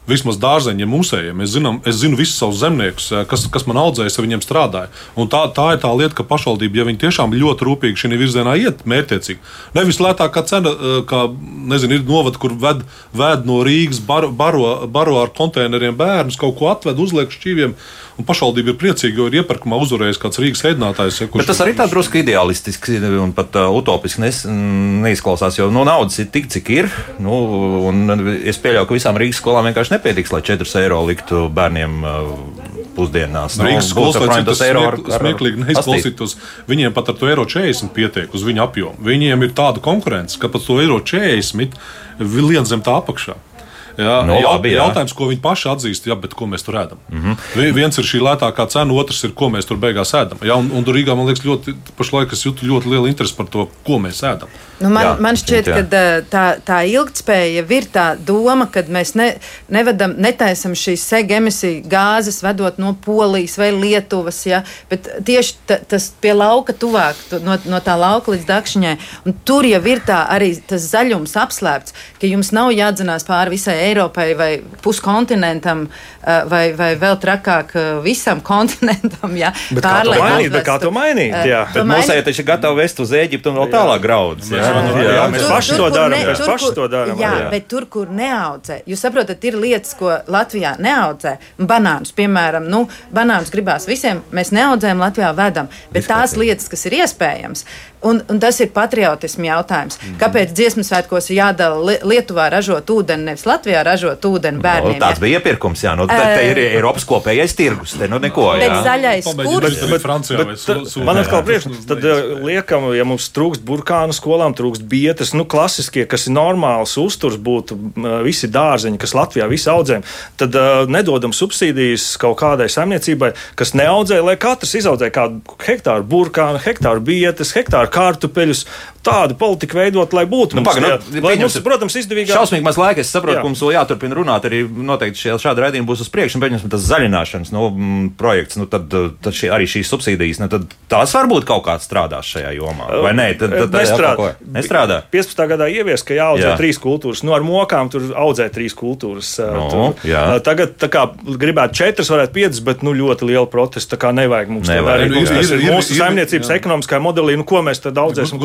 vismaz dārzeņiem, mūsējiem. Es, zinām, es zinu visus savus zemniekus, kas, kas man audzēja, ar viņiem strādāja. Un tā, tā ir tā lieta, ka pašvaldība, ja viņi tiešām ļoti rūpīgi šī virzienā iet, mērķiecīgi, nevis lētākā cena, kā nezinu, ir novada, kur ved, ved no Rīgas, baro, baro, baro ar konteineriem bērnus, kaut ko atved, uzliek šķīviem. Un pašvaldība ir priecīga, jo ir iepirkumā uzvarējis kāds Rīgas ēdinātājs. Ja, tas arī tā drusku ideālistiski un pat uh, utopiski nes, neizklausās, jo nu, naudas ir tik, cik ir. Nu, es pieļauju, ka visām Rīgas skolām vienkārši nepietiks, lai 4 eiro liktu bērniem uh, pusdienās. Nu, Rīgas skolas tas eiro ar, ar, smieklīgi neizklausītos. Viņiem pat ar to eiro 40 pietiek uz viņu apjomu. Viņiem ir tāda konkurence, ka pat to eiro 40 lien zem tā apakšā. Jā, no, nu, labi, jā. Jautājums, ko viņi paši atzīst, jā, bet ko mēs tur ēdam. Mm -hmm. Viens ir šī lētākā cena, otrs ir, ko mēs tur beigās ēdam. Jā, un, un tur Rīgā man liekas, ļoti, pašlaik es jūtu ļoti lielu interesi par to, ko mēs ēdam. Nu, man, jā, man šķiet, ka tā, tā ilgspēja ir tā doma, ka mēs ne, nevedam, netaisam šīs sega emisiju gāzes, vedot no Polijas vai Lietuvas, ja, bet tieši ta, tas pie lauka tuvāk, no, no tā lauka līdz dakšiņai. Un tur jau ir tā arī tas zaļums apslēpts, ka jums nav jādzinās pāri visai Eiropai vai puskontinentam, eh, vai, vai vēl trakāk eh, visam *laughs* kontinentam. Jā, bet kā to mainīt? Bet kā to mainīt? Eh, jā. Bet mums ir taču gatavi vest uz Eģiptu un vēl tālāk graudus. Jā, jā, jā, mēs tur, paši tur, to darām. Mēs paši to darām. Jā, jā, bet tur, kur neaudzē, jūs saprotat, ir lietas, ko Latvijā neaudzē. Banānus, piemēram, nu, banānus gribās visiem, mēs neaudzējam Latvijā vedam, bet tās lietas, kas ir iespējams, Un, un tas ir patriotismu jautājums. Mm. Kāpēc dziesmu svētkos ir jādala Lietuvā ražot ūdeni, nevis Latvijā ražot ūdeni bērniem? No, tāds bija iepirkums, jā. Nu, te, te ir Eiropas kopējais tirgus. Te nu neko. Bet jā. zaļais kurs. Bet, Francijā, bet, bet, su, man atkal *laughs* priekš, tad liekam, ja mums trūkst burkānu skolām, trūkst bietas, nu klasiskie, kas ir normāls uzturs būtu visi dārzeņi, kas Latvijā visi audzējam, tad uh, nedodam subsīdijas kaut kādai saimniecībai, kas neaudzē, lai katrs izaudzē kādu hektāru burkānu, hektāru bietas, hektāru kārtupeļus. Tādu politiku veidot, lai būtu. Nu, paga, nu, lai mums, protams, izdevīgāk. Šausmīgi maz laika. Es saprotu, jā. ka mums vēl jāturpina runāt. Arī noteikti šie, šādi raidījumi būs uz priekšu. Pieņemsim, tas zaļināšanas nu, projekts, nu, tad, tad šī, arī šīs subsīdijas, nu, tad tās varbūt kaut kāds strādās šajā jomā. Vai nē, tad, tad, tad nestrādā. nestrādā. 15. gadā ievies, ka jāaudzē jā. trīs kultūras. Nu, ar mokām tur audzē trīs kultūras. No, tur, jā. tagad kā, gribētu četras, varētu piecas, bet nu, ļoti liela protesta. Tā kā nevajag mums nevajag. to darīt. Tas ir mūsu saimniecības ekonomiskā modelī. Nu, ko mēs tad audzēsim?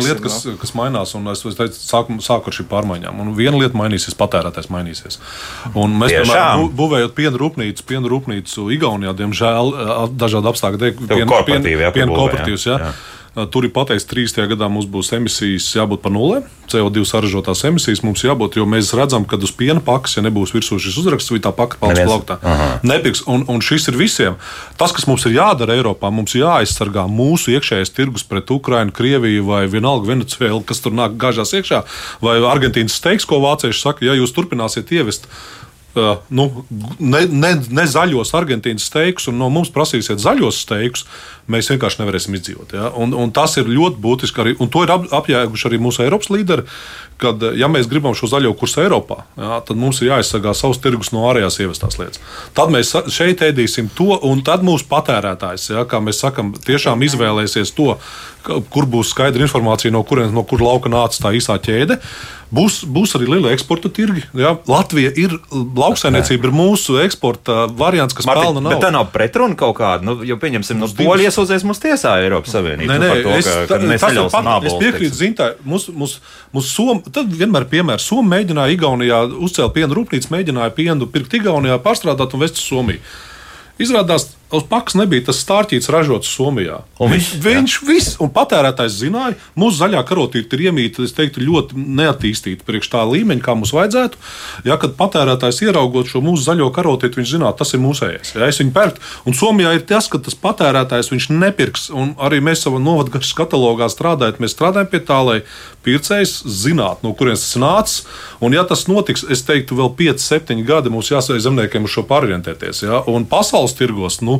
Viena lieta, kas, kas mainās, un es teicu, sāku, sāku ar šīm pārmaiņām. Un viena lieta mainīsies, patērētājs mainīsies. Un mēs, piemēram, būvējot piena rūpnīcu, piena rūpnīcu Igaunijā, diemžēl dažādu apstākļu dēļ, piena kooperatīvs. Tur ir pateikts, ka 30. gadā mums būs emisijas jābūt par nulli. CO2 saražotās emisijas mums jābūt, jo mēs redzam, ka uz piena pakas, ja nebūs virsū šis uzraksts, vai tā paka paliks plauktā, nepirks. Un, un šis ir visiem. Tas, kas mums ir jādara Eiropā, mums jāaizsargā mūsu iekšējais tirgus pret Ukrainu, Krieviju vai vienalga Venecuēlu, kas tur nāk gāžās iekšā, vai Argentīnas steiks, ko vācieši saka, ja jūs turpināsiet ievest Uh, nu, ne, ne, ne zaļos Argentīnas steikus, un no mums prasīsiet zaļos steikus, mēs vienkārši nevarēsim izdzīvot. Ja? Un, un tas ir ļoti būtiski arī, un to ir ap, apjēguši arī mūsu Eiropas līderi, kad, ja mēs gribam šo zaļo kursu Eiropā, ja, tad mums ir jāaizsargā savs tirgus no ārējās ievestās lietas. Tad mēs šeit ēdīsim to, un tad mūsu patērētājs, ja, kā mēs sakam, tiešām izvēlēsies to, kur būs skaidra informācija, no kurienes no kur lauka nāca tā īsā ķēde. Būs, būs arī liela eksporta tirgi. Ja? Latvija ir lauksaimniecība, ir mūsu eksporta variants, kas Martin, pelna naudu. Bet tā nav pretruna kaut kāda. Nu, jo, pieņemsim, nu, Polija iesūdzēs mūs tiesā Eiropas Savienībā. Nē, nē, nu, to, es, ka, tā, tas ir pat, es piekrītu Zintai. Mums, mums, mums Som, tad vienmēr piemērs. Somija mēģināja Igaunijā uzcelt pienu rūpnīcu, mēģināja pienu pirkt Igaunijā, pārstrādāt un vest uz Somiju. Izrādās, Uz pakas nebija tas stārķīts ražots Somijā. Un viņš viņš viss, un patērētājs zināja, mūsu zaļā karotīte ir iemīta, es teiktu, ļoti neattīstīta priekš tā līmeņa, kā mums vajadzētu. Ja, kad patērētājs ieraugot šo mūsu zaļo karotīti, viņš zinātu, tas ir mūsējais. Ja, es viņu pērku, un Somijā ir tas, ka tas patērētājs viņš nepirks, un arī mēs savā novadgaras katalogā strādājot, mēs strādājam pie tā, lai pircējs zinātu, no kurienes tas nācis. Un, ja tas notiks, es teiktu, vēl 5, 7 gadi mums jāsaka zemniekiem uz šo pārorientēties. Ja? Un pasaules tirgos, nu,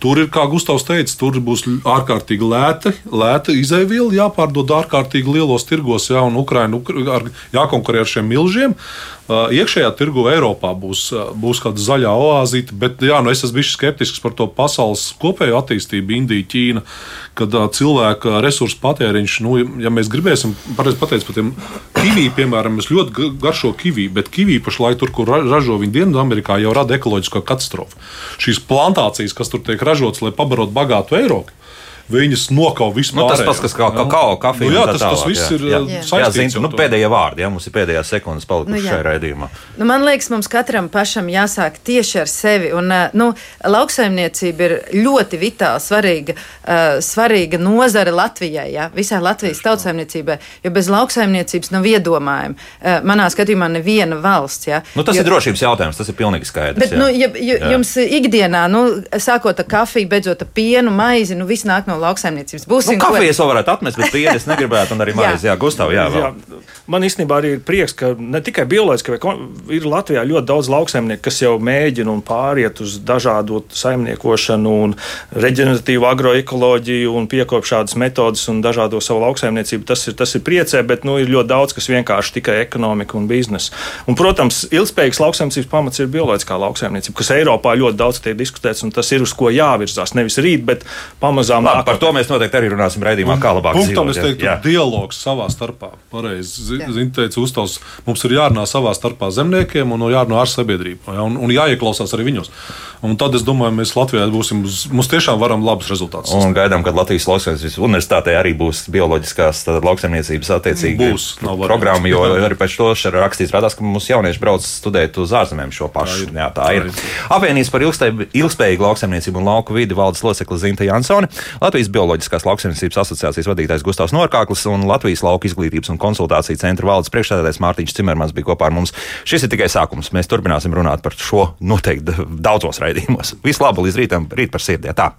Tur ir, kā Gustavs teica, tur būs ārkārtīgi lēta, lēta izēviela, jāpārdod ārkārtīgi lielos tirgos, jā, un Ukraina ar, jākonkurē ar šiem milžiem. Iekšējā tirgu Eiropā būs, būs kāda zaļā oāzīte, bet jā, nu es esmu bijis skeptisks par to pasaules kopējo attīstību, Indija, Ķīna, kad cilvēka resursu patēriņš, nu, ja mēs gribēsim, pareizi pateikt, par tiem kivī, piemēram, es ļoti garšo kivī, bet kivī pašlaik tur, kur ražo viņi Dienvidamerikā, jau rada ekoloģisko katastrofu. Šīs plantācijas, kas tur tiek ražotas, lai pabarotu bagātu Eiropu viņas nokauj vispār. Nu, tas pats, kas kā kakao, kafija. Nu, jā, tas, tas viss jā. ir jā. Uh, saistīts. Jā, nu, pēdējie vārdi, jā, mums ir pēdējās sekundes palikušas nu, šajā raidījumā. Nu, man liekas, mums katram pašam jāsāk tieši ar sevi. Un, uh, nu, lauksaimniecība ir ļoti vitāli svarīga, uh, svarīga nozare Latvijai, jā, visai Latvijas tautsaimniecībai, jo bez lauksaimniecības nav iedomājumi. Uh, manā skatījumā neviena valsts. Jā, nu, tas jo, ir drošības jautājums, tas ir pilnīgi skaidrs. Bet, jā. nu, ja, ja, jums ikdienā, nu, sākot ar kafiju, beidzot ar pienu, maizi, nu, viss nāk no lauksaimniecības. Būsim nu, kafijas vēl varētu atmest, bet pieres negribētu, un arī *laughs* maizi. Jā, Gustav, jā, jā. Man īstenībā arī ir prieks, ka ne tikai bioloģiski, bet ir Latvijā ļoti daudz lauksaimnieku, kas jau mēģina un pāriet uz dažādu saimniekošanu un reģeneratīvu agroekoloģiju un piekop šādas metodas un dažādo savu lauksaimniecību. Tas ir, tas ir priecē, bet nu, ir ļoti daudz, kas vienkārši tikai ekonomika un biznesa. Un, protams, ilgspējīgs lauksaimniecības pamats ir bioloģiskā lauksaimniecība, kas Eiropā ļoti daudz tiek diskutēts, un tas ir uz ko jāvirzās. Nevis rīt, bet pamazām. Labi, par to mēs noteikti arī runāsim raidījumā, kā labāk punktam, dzīvot. Es teiktu, jā. dialogs savā starpā. Pareizi, Zini, teica Ustavs, mums ir jārunā savā starpā zemniekiem un jārunā ar sabiedrību. Ja, un, un jāieklausās arī viņos. Un tad es domāju, mēs Latvijā būsim, mums tiešām varam labus rezultātus. Un gaidām, ka Latvijas lauksaimniecības universitātē arī būs bioloģiskās lauksaimniecības attiecīgi būs, programma, jo *laughs* arī pēc to rakstīts rādās, ka mūsu jaunieši brauc studēt uz ārzemēm šo pašu. Tā ir. Jā, tā ir. Apvienības par ilgspējīgu lauksaimniecību un lauku vidi valdes locekli Zinta Jansone, Latvijas bioloģiskās lauksaimniecības asociācijas vadītājs Gustavs Norkāklis un Latvijas lauku izglītības un konsultāciju centra valdes priekšstādātājs Mārtiņš Cimermans bija kopā ar mums. Šis ir tikai sākums. Mēs turpināsim runāt par šo noteikti daudzos raidījumos. Visu labu līdz rītam, rīt par sirdi. Tā.